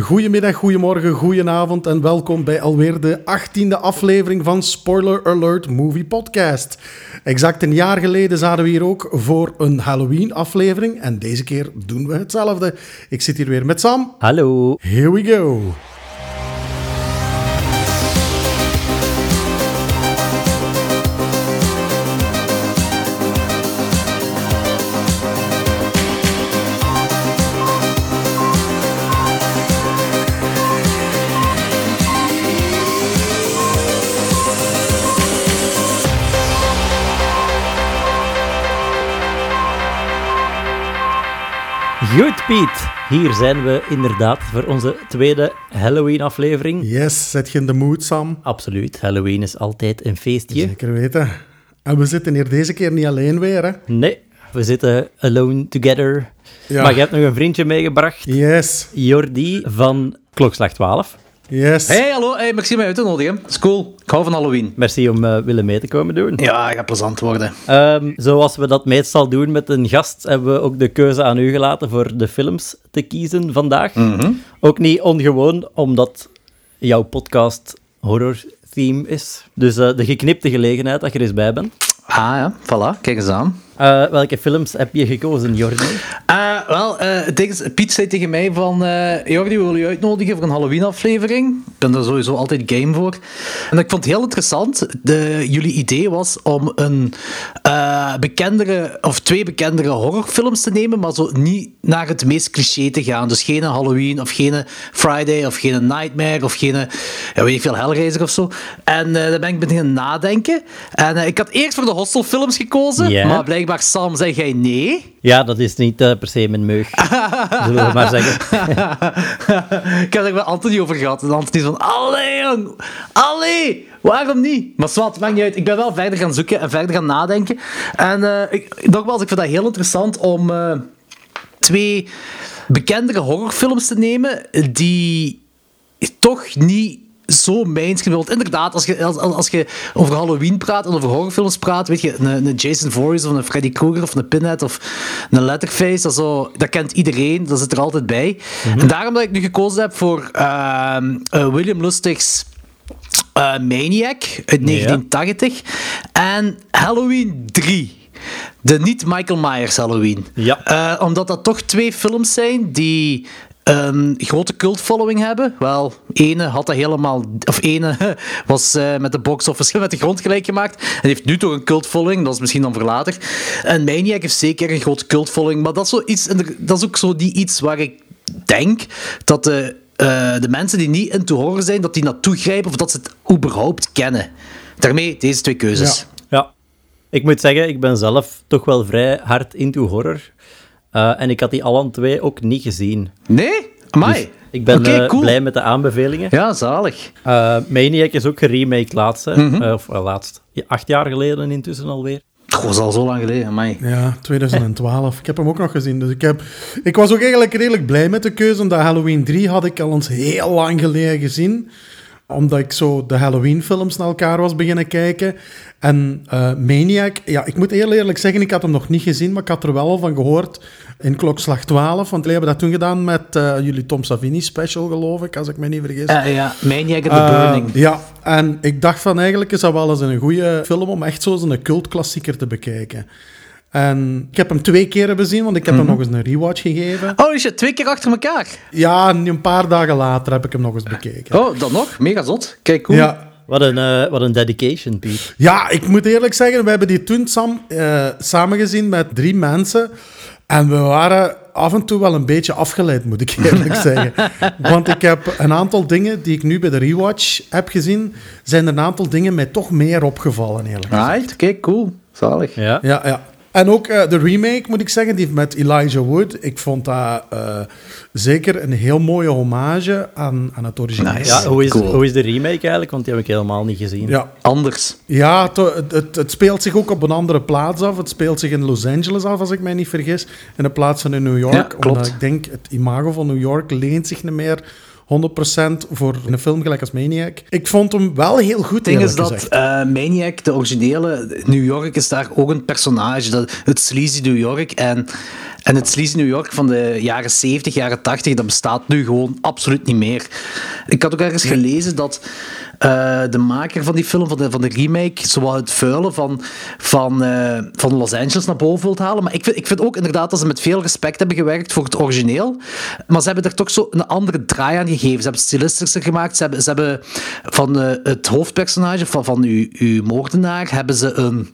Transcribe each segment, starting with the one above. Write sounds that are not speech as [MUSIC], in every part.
Goedemiddag, goedemorgen, goedenavond en welkom bij alweer de 18e aflevering van Spoiler Alert Movie Podcast. Exact een jaar geleden zaten we hier ook voor een Halloween-aflevering en deze keer doen we hetzelfde. Ik zit hier weer met Sam. Hallo. Here we go. Goed, Piet. Hier zijn we inderdaad voor onze tweede Halloween-aflevering. Yes, zet je in de mood, Sam? Absoluut. Halloween is altijd een feestje. Zeker weten. En we zitten hier deze keer niet alleen weer, hè? Nee, we zitten alone together. Ja. Maar je hebt nog een vriendje meegebracht. Yes, Jordi van Klokslag 12. Yes. Hey, hallo. Hey, merci mij uit te nodigen. Dat is cool. Ik hou van Halloween. Merci om eh, willen mee te komen doen. Ja, gaat plezant worden. Ehm, zoals we dat meestal doen met een gast, hebben we ook de keuze aan u gelaten voor de films te kiezen vandaag. Ook niet ongewoon, omdat jouw podcast horror theme is. Dus eh, de geknipte gelegenheid dat je er eens bij bent. Ah ja, voilà. Kijk eens aan. Eh, welke films heb je gekozen, Jordi? Eh, wel, eh, Piet zei tegen mij van... Jordi, we willen je uitnodigen voor een Halloween-aflevering. Ik ben daar sowieso altijd game voor. En ik vond het heel interessant. De, jullie idee was om een bekendere... Of twee bekendere horrorfilms te nemen, maar zo niet naar het meest cliché te gaan. Dus geen Halloween, of geen Friday, of geen Nightmare, of geen... Ja, weet ik veel, Hellraiser of zo. En daar ben ik beginnen nadenken. En ik had eerst voor de hostelfilms gekozen, maar blijkbaar, Sam, zei jij nee. Ja, dat is niet eh, per se mijn meug, [LAUGHS] zullen we maar zeggen. [LAUGHS] ik heb er met Anthony over gehad. En Anthony van, allee jong, allee, waarom niet? Maar zwart, maakt niet uit. Ik ben wel verder gaan zoeken en verder gaan nadenken. En uh, ik, nogmaals, ik vind dat heel interessant om uh, twee bekendere horrorfilms te nemen die toch niet zo mainstream. Want inderdaad, als je, als, als je over Halloween praat en over horrorfilms praat, weet je, een, een Jason Voorhees of een Freddy Krueger of een Pinhead of een Letterface, dat, zo, dat kent iedereen, dat zit er altijd bij. Mm -hmm. En daarom dat ik nu gekozen heb voor uh, uh, William Lustig's uh, Maniac uit 1980 ja. en Halloween 3. De niet Michael Myers Halloween. Ja. Uh, omdat dat toch twee films zijn die een grote cultfollowing hebben. Wel, ene had dat helemaal... Of ene was uh, met de box office [LAUGHS] met de grond gelijk gemaakt. En heeft nu toch een cultfollowing. Dat is misschien dan voor later. En Maniac heeft zeker een grote cultfollowing. Maar dat is, zo iets, dat is ook zo die iets waar ik denk dat de... Uh, de mensen die niet into horror zijn, dat die naartoe grijpen of dat ze het überhaupt kennen. Daarmee deze twee keuzes. Ja. ja. Ik moet zeggen, ik ben zelf toch wel vrij hard into horror. Uh, en ik had die alle twee ook niet gezien. Nee? Amai. Dus ik ben okay, cool. uh, blij met de aanbevelingen. Ja, zalig. Uh, Maniac is ook geremaked laatst. Mm -hmm. of laatst. Acht jaar geleden intussen alweer. Dat was al zo lang geleden, amai. Ja, 2012. ik heb hem ook nog gezien. Dus ik, heb, ik was ook eigenlijk redelijk blij met de keuze, omdat Halloween 3 had ik al eens heel lang geleden gezien omdat ik zo de Halloween-films naar elkaar was beginnen kijken. En uh, Maniac, ja, ik moet heel eerlijk zeggen, ik had hem nog niet gezien, maar ik had er wel van gehoord in Klokslag 12. Want jullie hebben dat toen gedaan met uh, jullie Tom Savini special, geloof ik, als ik me niet vergis. Uh, ja, Maniac and the Burning. ja, en ik dacht van eigenlijk is dat wel eens een goede film om echt zo'n cultklassieker te bekijken. En ik heb hem twee keren bezien, want ik heb mm -hmm. hem nog eens een rewatch gegeven. Oh, is je twee keer achter elkaar? Ja, een paar dagen later heb ik hem nog eens bekeken. Oh, dan nog? Mega zot. Kijk, cool. Ja. Wat een, uh, wat een dedication, Piet. Ja, ik moet eerlijk zeggen, we hebben die toen Sam, uh, samengezien met drie mensen. En we waren af en toe wel een beetje afgeleid, moet ik eerlijk [LAUGHS] zeggen. Want ik heb een aantal dingen die ik nu bij de rewatch heb gezien, zijn er een aantal dingen mij toch meer opgevallen, eerlijk gezegd. Right, kijk, cool. Zalig. Ja, ja. ja. En ook uh, de remake, moet ik zeggen, die met Elijah Wood. Ik vond dat uh, zeker een heel mooie hommage aan, aan het origineel. Nice. Ja, hoe, is, cool. hoe is de remake eigenlijk? Want die heb ik helemaal niet gezien. Ja. Anders. Ja, het, het, het, speelt zich ook op een andere plaats af. Het speelt zich in Los Angeles af, als ik mij niet vergis. In de plaats van in New York. Ja, klopt. Omdat ik denk, het imago van New York leent zich niet meer 100% voor een film gelijk als Maniac. Ik vond hem wel heel goed. Het ding is dat uh, Maniac, de originele, New York is daar ook een personage. Dat, het sleazy New York. En En het sleazy New York van de jaren 70, jaren 80, dat bestaat nu gewoon absoluut niet meer. Ik had ook ergens gelezen dat uh, de maker van die film, van de, van de remake, zowel het vuilen van, van, uh, van Los Angeles naar boven wilt halen. Maar ik vind, ik vind ook inderdaad dat ze met veel respect hebben gewerkt voor het origineel. Maar ze hebben er toch zo een andere draai aan gegeven. Ze hebben het stilistischer gemaakt. Ze hebben, ze hebben van uh, het hoofdpersonage, van, van uw, uw moordenaar, hebben ze een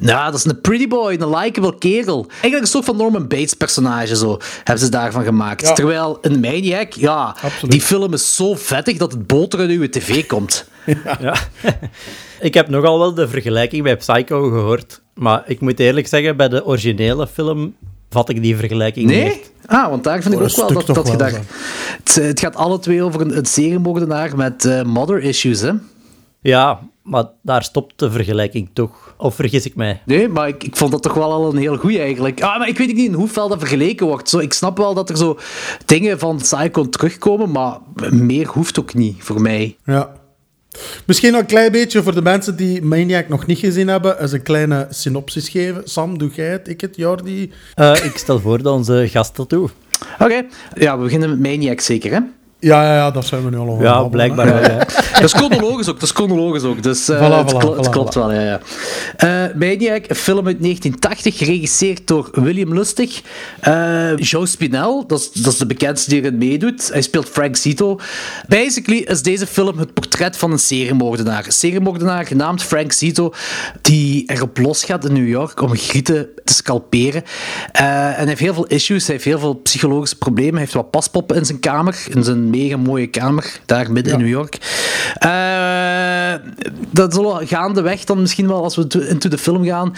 nou, dat is een pretty boy, een likable kerel. Eigenlijk een soort van Norman Bates personage, zo, hebben ze daarvan gemaakt. Terwijl een Maniac, ja, die film is zo vettig dat het boter uit uw tv komt. [LAUGHS] Ja. ja. [LAUGHS] ik heb nogal wel de vergelijking bij Psycho gehoord. Maar ik moet eerlijk zeggen, bij de originele film vat ik die vergelijking nee? niet. Ah, want daar vind ik oh, ook wel dat, dat daar... Het, het, gaat alle twee over een, een seriemoordenaar met uh, mother issues, hè? Ja, maar daar stopt de vergelijking toch. Of vergis ik mij? Nee, maar ik, ik vond dat toch wel al een heel goeie eigenlijk. Ah, maar ik weet niet in hoeveel dat vergeleken wordt. Zo, ik snap wel dat er zo dingen van Psycho terugkomen, maar meer hoeft ook niet voor mij. Ja. Misschien nog een klein beetje voor de mensen die Maniac nog niet gezien hebben, eens een kleine synopsis geven. Sam, doe jij het? Ik het, Jordi? Uh, ik stel voor dat onze gast dat doet. Oké. Ja, we beginnen met Maniac zeker, hè? Ja, ja, ja, dat zijn we nu al over. Ja, blijkbaar wel. Ja. [LAUGHS] dat is chronologisch ook. Dat is chronologisch ook. Dus uh, voilà, het, kl het klopt wel, ja. ja. Uh, Maniac, een film uit 1980, geregisseerd door William Lustig. Uh, Joe Spinell, dat is, dat is de bekendste die erin meedoet. Hij speelt Frank Zito. Basically is deze film het portret van een seriemoordenaar. Een seriemoordenaar genaamd Frank Zito, die erop losgaat in New York om grieten te scalperen. en hij heeft heel veel issues, hij heeft heel veel psychologische problemen. Hij heeft wat paspoppen in zijn kamer, in zijn mega mooie kamer, daar midden in New York. Uh, dat zullen gaandeweg dan misschien wel, als we into de film gaan,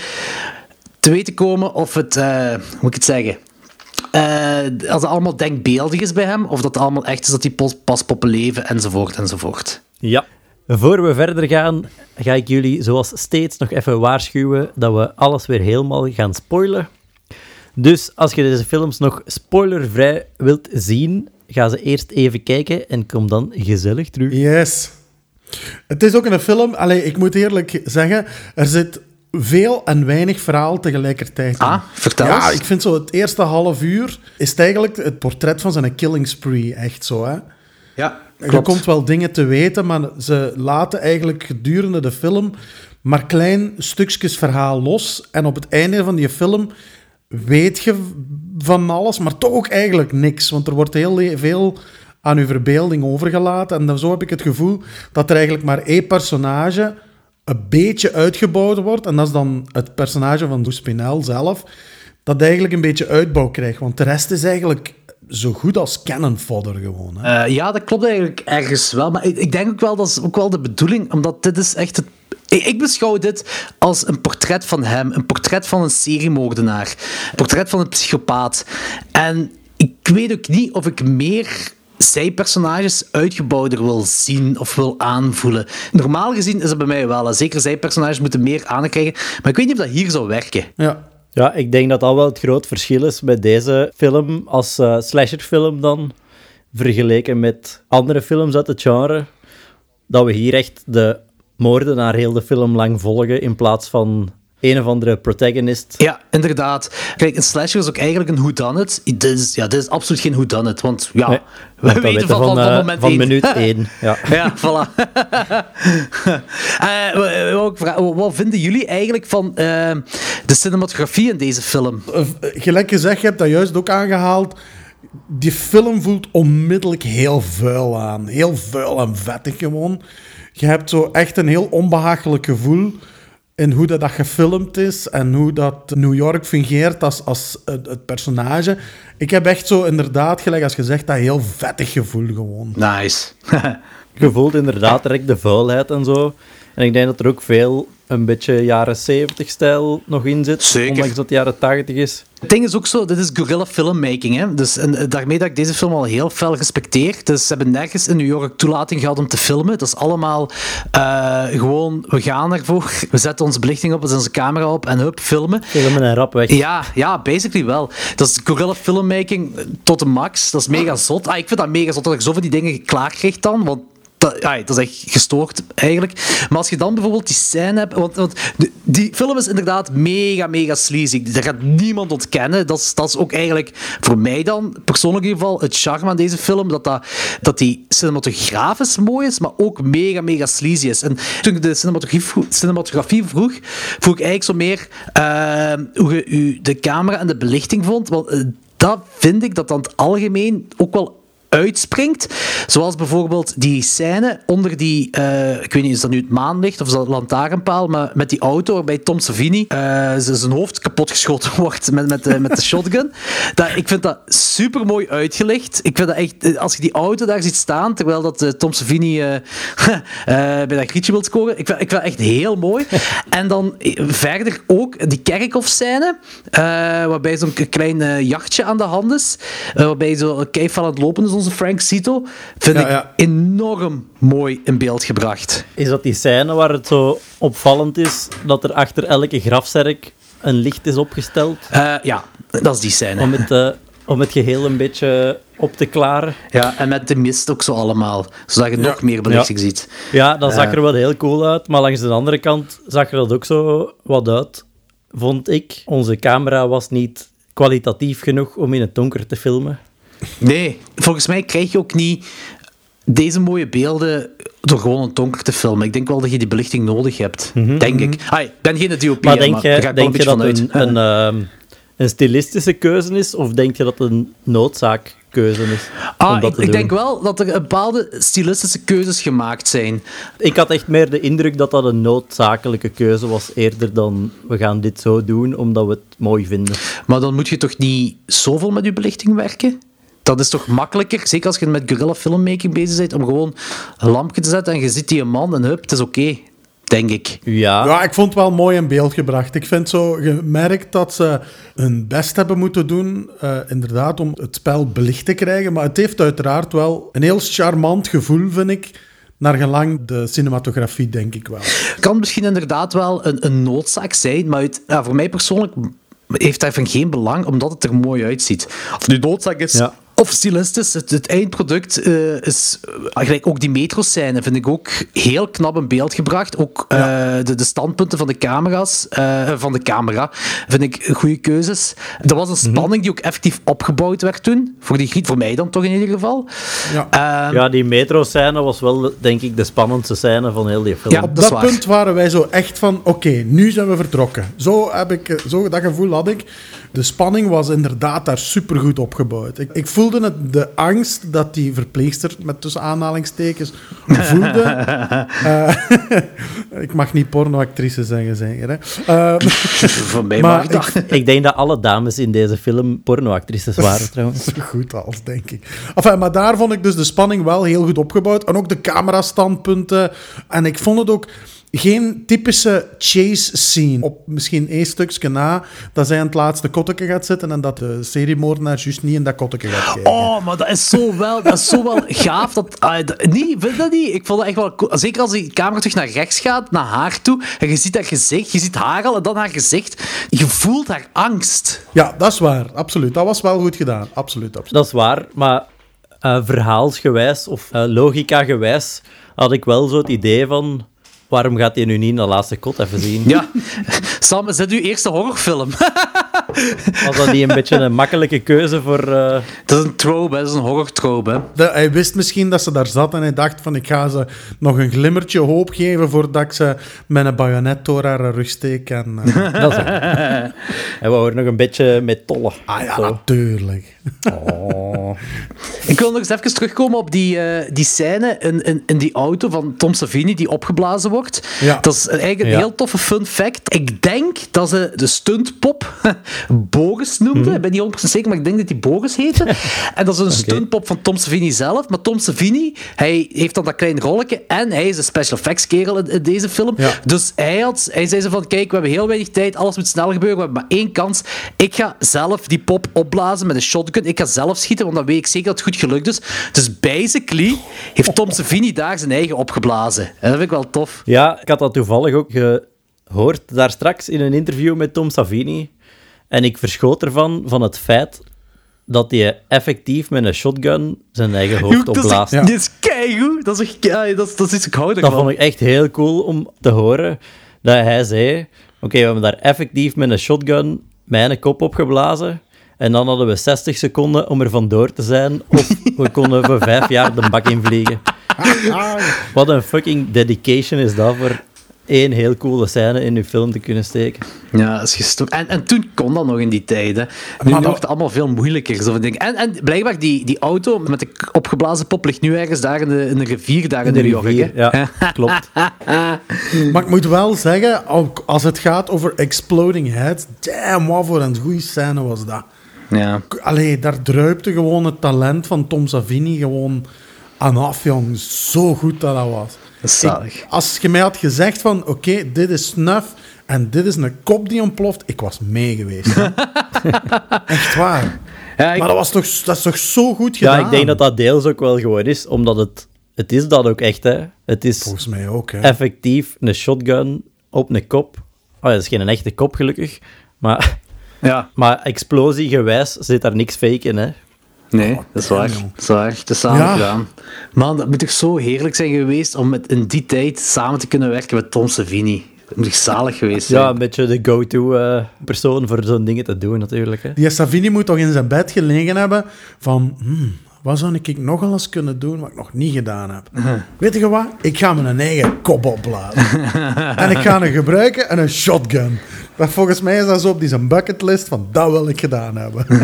te weten komen of het, uh, hoe moet ik het zeggen... Uh, als het allemaal denkbeeldig is bij hem, of dat het allemaal echt is dat die paspoppen leven, enzovoort, enzovoort. Ja. Voor we verder gaan, ga ik jullie zoals steeds nog even waarschuwen dat we alles weer helemaal gaan spoilen. Dus als je deze films nog spoilervrij wilt zien, ga ze eerst even kijken en kom dan gezellig terug. Yes. Het is ook een film, allee, ik moet eerlijk zeggen, er zit veel en weinig verhaal tegelijkertijd in. Ah, vertel Ja, ik vind zo het eerste half uur is het eigenlijk het portret van zijn killing spree, echt zo, hè. Ja, klopt. Je komt wel dingen te weten, maar ze laten eigenlijk gedurende de film maar klein stukjes verhaal los. En op het einde van die film weet je van alles, maar toch ook eigenlijk niks. Want er wordt heel veel aan uw verbeelding overgelaten. En dan zo heb ik het gevoel dat er eigenlijk maar één personage een beetje uitgebouwd wordt. En dat is dan het personage van Spinel zelf. Dat eigenlijk een beetje uitbouw krijgt. Want de rest is eigenlijk zo goed als canon fodder gewoon. Hè? Uh, ja, dat klopt eigenlijk ergens wel. Maar ik, ik, denk ook wel, dat is ook wel de bedoeling. Omdat dit is echt het ik beschouw dit als een portret van hem, een portret van een seriemoordenaar, een portret van een psychopaat. En ik weet ook niet of ik meer zijpersonages uitgebouwder wil zien of wil aanvoelen. Normaal gezien is het bij mij wel. Zeker zijpersonages moeten meer aankrijgen. Maar ik weet niet of dat hier zou werken. Ja. Ja, ik denk dat dat wel het groot verschil is met deze film als uh, slasherfilm dan, vergeleken met andere films uit het genre. Dat we hier echt de moordenaar heel de film lang volgen in plaats van een of andere protagonist. Ja, inderdaad. Kijk, een slasher is ook eigenlijk een whodunit. Dit is, ja, dit is absoluut geen whodunit, want ja, nee, we weten, weten van, van, van, van, moment van één. minuut [LAUGHS] één. Ja, ja voilà. [LAUGHS] uh, wat vinden jullie eigenlijk van uh, de cinematografie in deze film? Gelijk gezegd, je hebt dat juist ook aangehaald. Die film voelt onmiddellijk heel vuil aan. Heel vuil en vettig gewoon. Je hebt zo echt een heel onbehagelijk gevoel in hoe dat, dat gefilmd is en hoe dat New York fungeert als, als het, personage. Ik heb echt zo inderdaad, gelijk als gezegd, dat heel vettig gevoel gewoon. Nice. [LAUGHS] je voelt inderdaad direct de vuilheid en zo. En ik denk dat er ook veel een beetje jaren 70 stijl nog in zit. Zeker. Ondanks dat het jaren 80 is. Het ding is ook zo, dit is guerrilla filmmaking. Hè? Dus, en eh, daarmee dat ik deze film al heel fel respecteer. Dus ze hebben nergens in New York toelating gehad om te filmen. Dat is allemaal uh, gewoon, we gaan ervoor. [LAUGHS] We zetten onze belichting op, we zetten onze camera op en hup, filmen. Filmen en rap weg. Ja, ja, basically wel. Dat is guerrilla filmmaking tot de max. Dat is mega zot. Ah, ik vind dat mega zot dat ik zo van die dingen klaar kreeg dan. Want dat, ja, dat is echt gestoord eigenlijk. Maar als je dan bijvoorbeeld die scène hebt. Want, want de- die film is inderdaad mega, mega sleazy. Dat gaat niemand ontkennen. Dat is, dat is ook eigenlijk voor mij dan, persoonlijk in ieder geval, het charme aan deze film. Dat, dat, dat die cinematografisch mooi is, maar ook mega, mega sleazy is. En toen ik de cinematografie, vro- cinematografie vroeg, vroeg ik eigenlijk zo meer eh, hoe je u de camera en de belichting vond. Want eh, dat vind ik dat dan het algemeen ook wel uitspringt. Zoals bijvoorbeeld die scène onder die, eh, ik weet niet, is dat nu het maanlicht of is dat lantaarnpaal, maar met die auto waarbij Tom Savini eh, zijn hoofd kapotgeschoten [LAUGHS] wordt met, met, de, met de shotgun. Dat, ik vind dat super mooi uitgelicht. Ik vind dat echt, eh, als je die auto daar ziet staan, terwijl dat eh, Tom Savini eh, [LAUGHS] eh, bij dat grietje wil scoren, ik vind, ik vind dat echt heel mooi. En dan eh, verder ook die kerkhofscène, eh waarbij zo'n klein eh, jachtje aan de hand is, eh, waarbij zo keif aan het lopen is, onze Frank Cito, vind Ja, ik enorm mooi in beeld gebracht. Is dat die scène waar het zo opvallend is dat er achter elke grafzerk een licht is opgesteld? Eh, ja, dat is die scène. Om het, eh, om het geheel een beetje op te klaren. Ja, en met de mist ook zo allemaal, zodat je nog meer belichting ziet. Ja, dat zag er wel heel cool uit. Maar langs de andere kant zag er dat ook zo wat uit, vond ik. Onze camera was niet kwalitatief genoeg om in het donker te filmen. Nee, volgens mij krijg je ook niet deze mooie beelden door gewoon een donker te filmen. Ik denk wel dat je die belichting nodig hebt. Denk ik. Ah, ik ben geen DOP, Maar denk ga je, ik een denk je dat een, een, ehm, een stilistische keuze is? Of denk je dat het een noodzaakkeuze is? om Ah, ik, ik denk wel dat er bepaalde stilistische keuzes gemaakt zijn. Ik had echt meer de indruk dat dat een noodzakelijke keuze was, eerder dan we gaan dit zo doen omdat we het mooi vinden. Maar dan moet je toch niet zoveel met je belichting werken? Dat is toch makkelijker, zeker als je met guerrilla filmmaking bezig bent, om gewoon een lampje te zetten en je ziet die man en hup, het is oké. denk ik. Ja, Ja, ik vond het wel mooi in beeld gebracht. Ik vind zo gemerkt dat ze hun best hebben moeten doen, eh, inderdaad, om het spel belicht te krijgen. Maar het heeft uiteraard wel een heel charmant gevoel, vind ik, naar gelang de cinematografie, denk ik wel. kan misschien inderdaad wel een, een noodzaak zijn, maar het, ja, voor mij persoonlijk heeft daarvan geen belang, omdat het er mooi uitziet. Of nu noodzaak is, Ja. Of stilistisch, het, het eindproduct eh, is... eh, gelijk ook die metro-scène vind ik ook heel knap in beeld gebracht. Ook eh, de, de standpunten van de camera's, eh, van de camera, vind ik goede keuzes. Er was een spanning die ook effectief opgebouwd werd toen, voor, die, griet- voor mij dan toch in ieder geval. Ja. Ehm, ja die metro-scène was wel, denk ik, de spannendste scène van heel die film. Ja. Op dat punt waren wij zo echt van, oké, nu zijn we vertrokken. Zo, heb ik, eh, zo dat gevoel had ik. De spanning was inderdaad daar supergoed opgebouwd. Ik, ik voelde het, de angst dat die verpleegster, met tussen aanhalingstekens, voelde. [LAUGHS] Eh, [LAUGHS] ik mag niet pornoactrice zeggen, zeker. Hè? Eh, [LAUGHS] voor mij maar mag dat. Ik denk dat alle dames in deze film pornoactrices waren, trouwens. Zo goed als, denk ik. Enfin, maar daar vond ik dus de spanning wel heel goed opgebouwd. En ook de camerastandpunten. En ik vond het ook geen typische chase scene. Op misschien één stukje na dat zij aan het laatste kotteke gaat zitten en dat de seriemoordenaar juist niet in dat kotteke gaat kijken. Oh, maar dat is zo wel, dat is zo wel gaaf. Dat, ah, dat- nee, vind je dat niet? Ik vond dat echt wel cool. Zeker als die camera terug naar rechts gaat, naar haar toe. En je ziet dat gezicht, je ziet haar al en dan haar gezicht. Je voelt haar angst. Ja, dat is waar. Absoluut. Dat was wel goed gedaan. Absoluut. absoluut. Dat is waar, maar eh, verhaalsgewijs of eh, logica-gewijs had ik wel zo het idee van... Waarom gaat hij nu niet in de laatste kot even zien? Ja. [LAUGHS] Sam, dit uw eerste horrorfilm? [LAUGHS] Was dat niet een beetje een makkelijke keuze voor... eh, dat is een trope, hè. dat is een horror-trope. hè. De- hij wist misschien dat ze daar zat en hij dacht van ik ga ze nog een glimmertje hoop geven voordat ik ze met een bajonet door haar rug steek. En, eh, [LAUGHS] dat is het. En we horen nog een beetje met tollen. ah ja, Zo. natuurlijk. Oh. Ik wil nog eens even terugkomen op die, eh, die scène in, in, in die auto van Tom Savini die opgeblazen wordt. Ja. Dat is eigenlijk een Ja. heel toffe fun fact. Ik denk dat ze de stuntpop Boris noemde. Ik ben niet 100% zeker, maar ik denk dat die Boris heette. [LAUGHS] en dat is een stuntpop van Tom Savini zelf. Maar Tom Savini, hij heeft dan dat klein rolletje en hij is een special effects kerel in, in deze film. Ja. Dus hij, had, hij zei zo van, kijk, we hebben heel weinig tijd, alles moet snel gebeuren, we hebben maar één kans. Ik ga zelf die pop opblazen met een shotgun. Ik ga zelf schieten, want dan weet ik zeker dat het goed gelukt is. Dus basically heeft Tom Savini daar zijn eigen opgeblazen. En dat vind ik wel tof. Ja, ik had dat toevallig ook gehoord daar straks in een interview met Tom Savini. En ik verschoot ervan, van het feit dat hij effectief met een shotgun zijn eigen hoofd dat is, opblaast. dit is keigoed. Dat is echt kei- dat, is- dat is iets, ik hou Dat vond ik echt heel cool om te horen. Dat hij zei: Oké, we hebben daar effectief met een shotgun mijn kop opgeblazen. En dan hadden we 60 seconden om er vandoor te zijn. Of we [LAUGHS] konden voor vijf jaar de bak invliegen. Wat een fucking dedication is dat voor één heel coole scène in uw film te kunnen steken. Ja, dat is gestoord. En, en toen kon dat nog in die tijden. Nu Maar dat- wordt het allemaal veel moeilijker. Zo van dingen. En, en blijkbaar, die, die auto met de opgeblazen pop ligt nu ergens daar in de, in de rivier daar in, De New York. rivier, hè. ja, klopt. [LAUGHS] Maar ik moet wel zeggen, ook als het gaat over Exploding Heads, damn, wat voor een goede scène was dat. Ja. Allee, daar druipte gewoon het talent van Tom Savini gewoon aan af, jong. Zo goed dat dat was. Dat is zalig. Ik- als je mij had gezegd van, oké, dit is snuff en dit is een kop die ontploft, ik was mee geweest. [LAUGHS] Echt waar. Ja, ik- Maar dat, was toch, dat is toch zo goed Ja, gedaan? ik denk dat dat deels ook wel gewoon is, omdat het... Het is dat ook echt, hè. Het is Volgens mij ook, hè. effectief een shotgun op een kop. Oh, dat is geen echte kop, gelukkig. Maar, ja. [LAUGHS] maar explosiegewijs zit daar niks fake in, hè. Nee, dat is waar. damn, Dat is waar. Het is samen Ja. gedaan. Man, dat moet toch zo heerlijk zijn geweest om met, in die tijd samen te kunnen werken met Tom Savini. Dat moet toch zalig geweest zijn. Ja, een beetje de go-to eh, persoon voor zo'n dingen te doen, natuurlijk. Hè. Die Savini moet toch in zijn bed gelegen hebben van... hmm, wat zou ik nog eens kunnen doen wat ik nog niet gedaan heb? [LAUGHS] Weet je wat? Ik ga mijn eigen kop opblazen. [LAUGHS] en ik ga een gebruiken en een shotgun. Maar volgens mij is dat zo op die zijn bucketlist van dat wil ik gedaan hebben. [LAUGHS]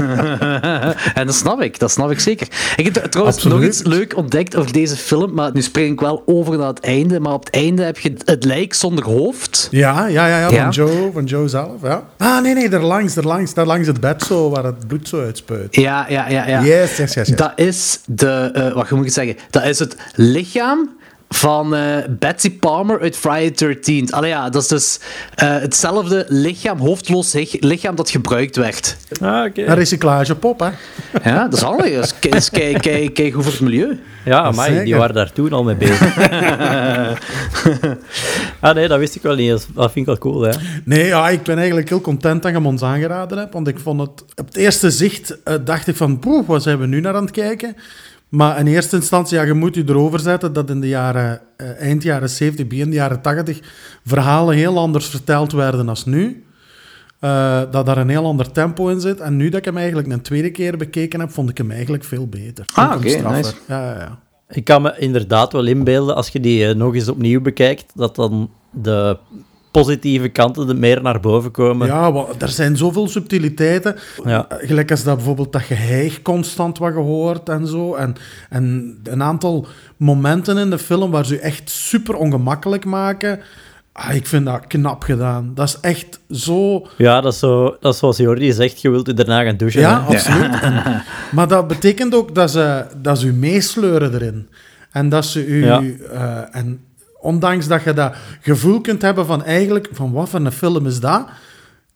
En dat snap ik, dat snap ik zeker. Ik heb trouwens Absoluut. nog iets leuk ontdekt over deze film, maar nu spring ik wel over naar het einde. Maar op het einde heb je het lijk zonder hoofd. ja, ja, ja, ja, Ja? van Joe, van Joe zelf. Ja. Ah, nee, nee, daar langs, daar langs, daar langs het bed zo, waar het bloed zo uitspuit. Ja, ja, ja. ja. Yes, yes, yes, yes. Dat is de, eh, wat moet ik zeggen? Dat is het lichaam van eh, Betsy Palmer uit Friday 13th. Allee ja, dat is dus eh, hetzelfde lichaam, hoofdloos lich- lichaam dat gebruikt werd. Ah, oké. Een recyclagepop, hè. Ja, dat is handig. Dat is kei, kei, kei goed voor het milieu. Ja, amai, die waren daar toen al mee bezig. [LAUGHS] ah nee, dat wist ik wel niet. Dat vind ik wel cool, hè. Nee, ja, ik ben eigenlijk heel content dat je hem ons aangeraden hebt. Want ik vond het... Op het eerste zicht eh, dacht ik van... Poeh, wat zijn we nu naar aan het kijken? Maar in eerste instantie, ja, je moet je erover zetten dat in de jaren... eh, eind jaren 70, begin de jaren 80... verhalen heel anders verteld werden als nu. Eh, dat daar een heel ander tempo in zit. En nu dat ik hem eigenlijk een tweede keer bekeken heb, vond ik hem eigenlijk veel beter. Ah, oké, straffer. nice. Ja, ja, ja. Ik kan me inderdaad wel inbeelden, als je die eh, nog eens opnieuw bekijkt, dat dan de positieve kanten er meer naar boven komen. Ja, er zijn zoveel subtiliteiten. Ja. Gelijk als dat bijvoorbeeld dat geheig constant wat gehoord en zo. En, en een aantal momenten in de film waar ze je echt super ongemakkelijk maken. Ah, ik vind dat knap gedaan. Dat is echt zo... Ja, dat is, zo, dat is zoals Jordi zegt, je wilt je daarna gaan douchen. Ja, hè. [LAUGHS] absoluut. En- maar dat betekent ook dat ze, dat ze u meesleuren erin. En dat ze u... Ja. eh, en ondanks dat je dat gevoel kunt hebben van eigenlijk... Van wat voor een film is dat?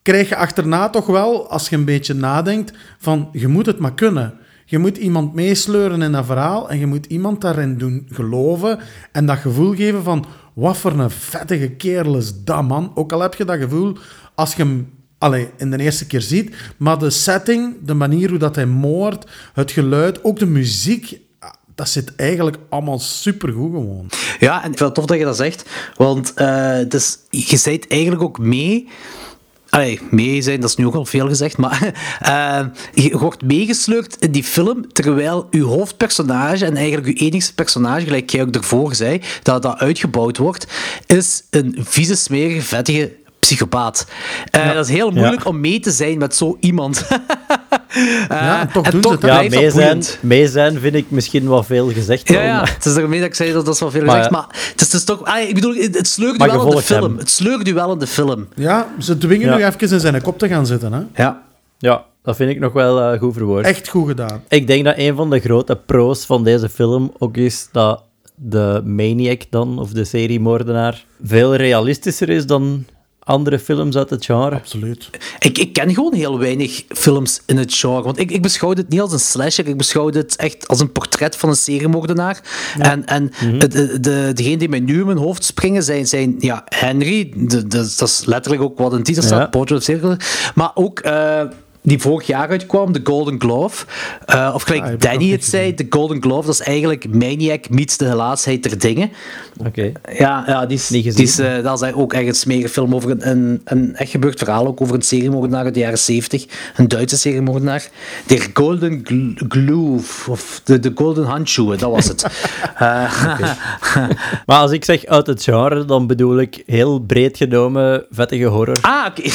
Krijg je achterna toch wel, als je een beetje nadenkt, van je moet het maar kunnen. Je moet iemand meesleuren in dat verhaal en je moet iemand daarin doen geloven en dat gevoel geven van wat voor een vettige kerel is dat, man. Ook al heb je dat gevoel als je hem allee, in de eerste keer ziet, maar de setting, de manier hoe dat hij moordt, het geluid, ook de muziek, dat zit eigenlijk allemaal supergoed gewoon. Ja, en ik vind het tof dat je dat zegt, want eh, dus, je zijt eigenlijk ook mee. Allee, mee zijn, dat is nu ook al veel gezegd, maar [LAUGHS] eh, je wordt meegesleurd in die film, terwijl uw hoofdpersonage, en eigenlijk uw enigste personage, gelijk jij ook ervoor zei, dat dat uitgebouwd wordt, is een vieze, smerige, vettige psychopaat. Eh, Dat is heel moeilijk om mee te zijn met zo iemand. [LAUGHS] Ja, en toch en doen toch ze het. Ja, mee zijn, mee zijn vind ik misschien wel veel gezegd. Ja, het is daarmee dat ik zei dat dat is wel veel Maar gezegd. ja. Maar het is, het is toch... ah, ik bedoel, het sleurt u wel in de film. hem. Het sleurt u wel in de film. Ja, ze dwingen Ja. nu even in zijn kop te gaan zitten. Hè? Ja. Ja, dat vind ik nog wel eh, goed verwoord. Echt goed gedaan. Ik denk dat een van de grote pro's van deze film ook is dat de maniac dan, of de seriemoordenaar, veel realistischer is dan andere films uit het genre. Absoluut. Ik, ik ken gewoon heel weinig films in het genre. Want ik, ik beschouw dit niet als een slasher. Ik beschouw dit echt als een portret van een seriemoordenaar. En, en de, de, de, degene die mij nu in mijn hoofd springen zijn, zijn ja, Henry. De, de- dat is letterlijk ook wat de titel staat. Ja. Portrait of Serial. Maar ook... eh, die vorig jaar uitkwam, de Golden Glove. Uh, of gelijk Ah, Danny het zei, de Golden Glove, dat is eigenlijk Maniac meets de helaasheid der dingen. Oké. Ja, ja die is, die is, eh, dat is ook echt een smerige film over een, een, een echt gebeurd verhaal, ook over een seriemoordenaar uit de jaren 70. Een Duitse seriemoordenaar. De Golden Gl- Glove, of de, de Golden Handschoenen, dat was het. [LAUGHS] Eh, [LAUGHS] Maar als ik zeg uit het genre, dan bedoel ik heel breed genomen vettige horror. ah, oké. [LAUGHS]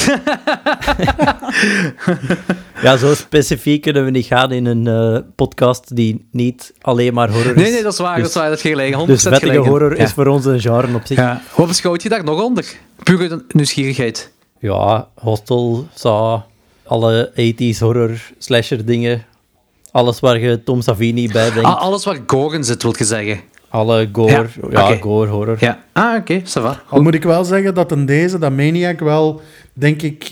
[LAUGHS] Ja, zo specifiek kunnen we niet gaan in een eh, podcast die niet alleen maar horror is. nee, nee, dat is waar, dat is waar, dat is gelijk. 100% Dus gelijk. horror ja. is voor ons een genre op zich. Ja, Ja. Wat beschouwt je daar nog onder? Een nieuwsgierigheid. Hostel, Saw, alle 80s horror, slasher dingen. Alles waar je Tom Savini bij denkt. Ah, alles waar gore in zit, wil je zeggen. Alle gore, Ja, ja, gore horror. Ja. Ah, oké, ça va. Al moet ik wel zeggen dat in deze, dat Maniac, wel, denk ik,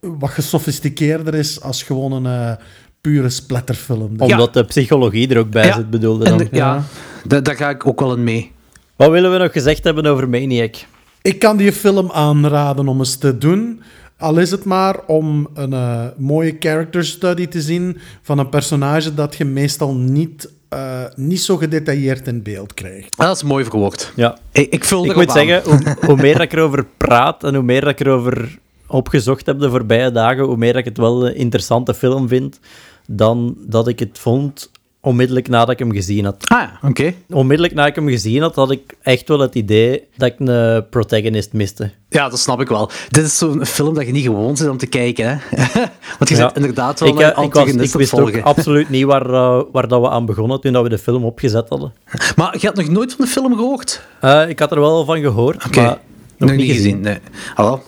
wat gesofisticeerder is als gewoon een eh, pure splatterfilm. Omdat de psychologie er ook bij Ja. zit, bedoelde dan. de- ja, da- daar ga ik ook wel in mee. Wat willen we nog gezegd hebben over Maniac? Ik kan die film aanraden om eens te doen. Al is het maar om een eh, mooie character study te zien van een personage dat je meestal niet, eh, niet zo gedetailleerd in beeld krijgt. Ah, dat is mooi verwoord. Ja. Ik, ik vul Ik moet aan. zeggen, hoe, hoe meer dat ik erover praat en hoe meer dat ik erover opgezocht heb de voorbije dagen, hoe meer ik het wel een interessante film vind dan dat ik het vond onmiddellijk nadat ik hem gezien had. Ah, ja, oké. Onmiddellijk nadat ik hem gezien had, had ik echt wel het idee dat ik een protagonist miste. Ja, dat snap ik wel. Dit is zo'n film dat je niet gewoon zit om te kijken, hè. [LAUGHS] Want je Ja. zit inderdaad wel Ik, een eh, ik, was, ik antagonist wist ook absoluut niet waar, eh, waar dat we aan begonnen toen dat we de film opgezet hadden. Maar je had nog nooit van de film gehoord? Eh, ik had er wel van gehoord, maar nog, niet gezien. Nee. Ah, wel.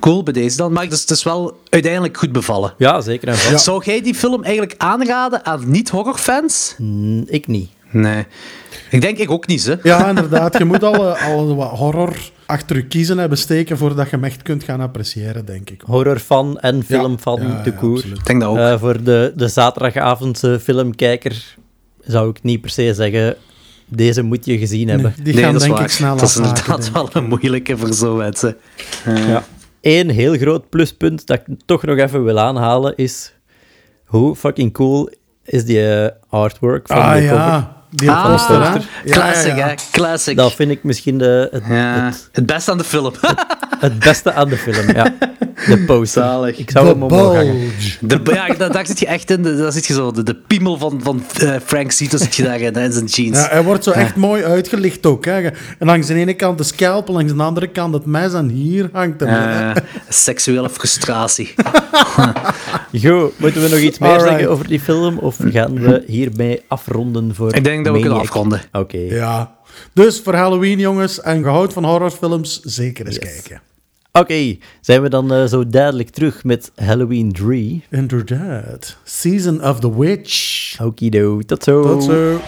Cool, bij deze dan. Maar het is, het is wel uiteindelijk goed bevallen. Ja, zeker en vast. Zou jij die film eigenlijk aanraden aan niet-horrorfans? Mm, Ik niet. Nee. Ik denk ik ook niet, hè. Ja, inderdaad. Je moet al, eh, al wat horror achter je kiezen hebben steken voordat je hem echt kunt gaan appreciëren, denk ik. Horrorfan en filmfan Ja, te ja, koer. Ik denk dat ook. Eh, voor de, de zaterdagavondse filmkijker zou ik niet per se zeggen, deze moet je gezien hebben. Nee, die nee, gaan dat is denk waar. ik snel Dat is inderdaad denk wel een moeilijke voor zo'n mensen. Ja. Eén heel groot pluspunt dat ik toch nog even wil aanhalen is hoe fucking cool is die eh, artwork van Ah de cover. ja, die Ah, poster, hè? Ja, Classic, ja, ja. hè? Classic. Dat vind ik misschien de, het, ja, het, het beste aan de film. Het beste aan de film, ja. De poster. Zalig. Ik zou hem omhoog hangen. Bulge. De, ja, daar, daar zit je echt in. de- Daar zit je zo. De, de piemel van, van eh, Frank Zito zit je daarin, hè, in zijn jeans. Ja, hij wordt zo echt mooi uitgelicht ook. Hè. En langs de ene kant de scalp, langs de andere kant het mes en hier hangt hem. Eh, seksuele frustratie. [LAUGHS] Goed, moeten we nog iets meer Alright. zeggen over die film? Of gaan we hiermee afronden voor Ik denk dat we kunnen afronden. Oké. Ja. Dus voor Halloween, jongens, en gehoud van horrorfilms, zeker eens kijken. Oké, zijn we dan eh, zo duidelijk terug met Halloween 3? Inderdaad. Season of the Witch. Okido, tot zo. Tot zo.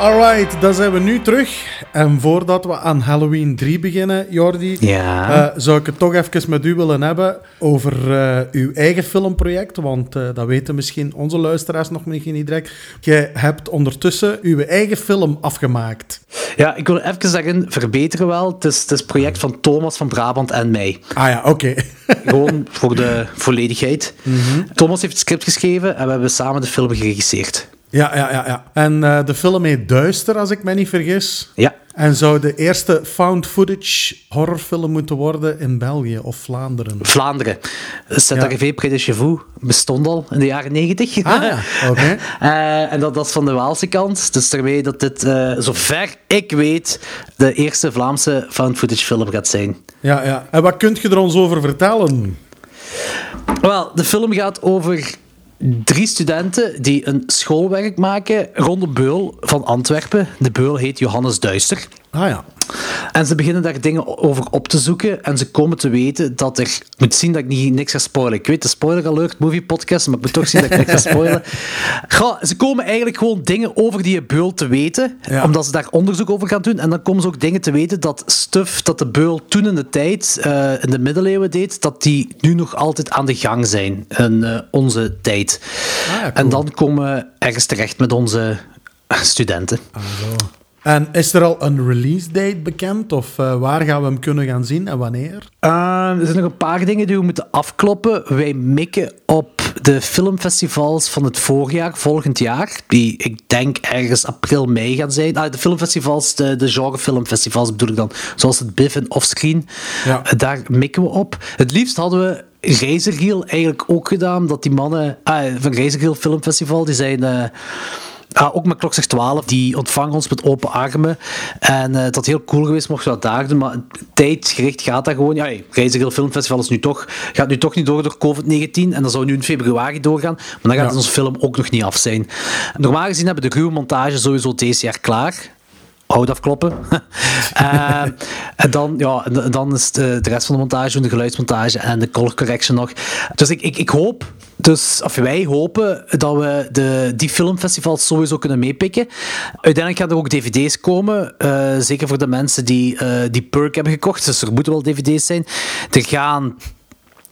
Alright, dan zijn we nu terug. En voordat we aan Halloween 3 beginnen, Jordi, Ja. eh, zou ik het toch even met u willen hebben over eh, uw eigen filmproject. Want eh, dat weten misschien onze luisteraars nog misschien niet direct. Jij hebt ondertussen uw eigen film afgemaakt. Ja, ik wil even zeggen, verbeteren wel. Het is het is het project van Thomas van Brabant en mij. Ah ja, oké. [LAUGHS] Gewoon voor de volledigheid. Thomas heeft het script geschreven en we hebben samen de film geregisseerd. Ja, ja, ja. ja. En eh, de film heet Duister, als ik me niet vergis. Ja. En zou de eerste found footage horrorfilm moeten worden in België of Vlaanderen. Vlaanderen. Saint-Arrivé Près de bestond al in de jaren negentig. Ah ja, oké. [LAUGHS] Eh, en dat, dat is van de Waalse kant. Dus daarmee dat dit, eh, zover ik weet, de eerste Vlaamse found footage film gaat zijn. Ja, ja. En wat kunt je er ons over vertellen? Wel, de film gaat over drie studenten die een schoolwerk maken rond de beul van Antwerpen. De beul heet Johannes Duister. Ah ja. En ze beginnen daar dingen over op te zoeken. En ze komen te weten dat er. Ik moet zien dat ik niet, niks ga spoilen. Ik weet de spoiler alert movie podcast, maar ik moet toch zien dat ik niks ga spoilen. [LAUGHS] Goh, ze komen eigenlijk gewoon dingen over die beul te weten. Ja. Omdat ze daar onderzoek over gaan doen. En dan komen ze ook dingen te weten dat stuff dat de beul toen in de tijd, eh, in de middeleeuwen deed, dat die nu nog altijd aan de gang zijn in eh, onze tijd. Ah ja, cool. En dan komen we ergens terecht met onze studenten. Ah, zo. En is er al een release date bekend? Of uh, waar gaan we hem kunnen gaan zien en wanneer? Uh, er zijn nog een paar dingen die we moeten afkloppen. Wij mikken op de filmfestivals van het voorjaar, volgend jaar. Die ik denk ergens april, mei gaan zijn. Ah, de filmfestivals, de, de genrefilmfestivals bedoel ik dan. Zoals het BIF en Offscreen. Ja. Uh, daar mikken we op. Het liefst hadden we Razorhill eigenlijk ook gedaan. Dat die mannen ah, van Razorhill Filmfestival, die zijn... Ah, ook met Klokzeg 12, die ontvangen ons met open armen. En uh, dat heel cool geweest, mocht we dat daar doen. Maar tijdgericht gaat dat gewoon. Ja, hey, Reiziger Filmfestival is nu toch, gaat nu toch niet door door COVID-19. En dat zou nu in februari doorgaan. Maar dan gaat ja. onze film ook nog niet af zijn. Normaal gezien hebben de ruwe montage sowieso deze jaar klaar hout afkloppen. uh, [LAUGHS] en dan, ja, dan is de, de rest van de montage, de geluidsmontage en de color correction nog. Dus ik, ik, ik hoop, dus, of wij hopen dat we de, die filmfestivals sowieso kunnen meepikken. Uiteindelijk gaan er ook dvd's komen, uh, zeker voor de mensen die die perk hebben gekocht. Dus er moeten wel dvd's zijn. Er gaan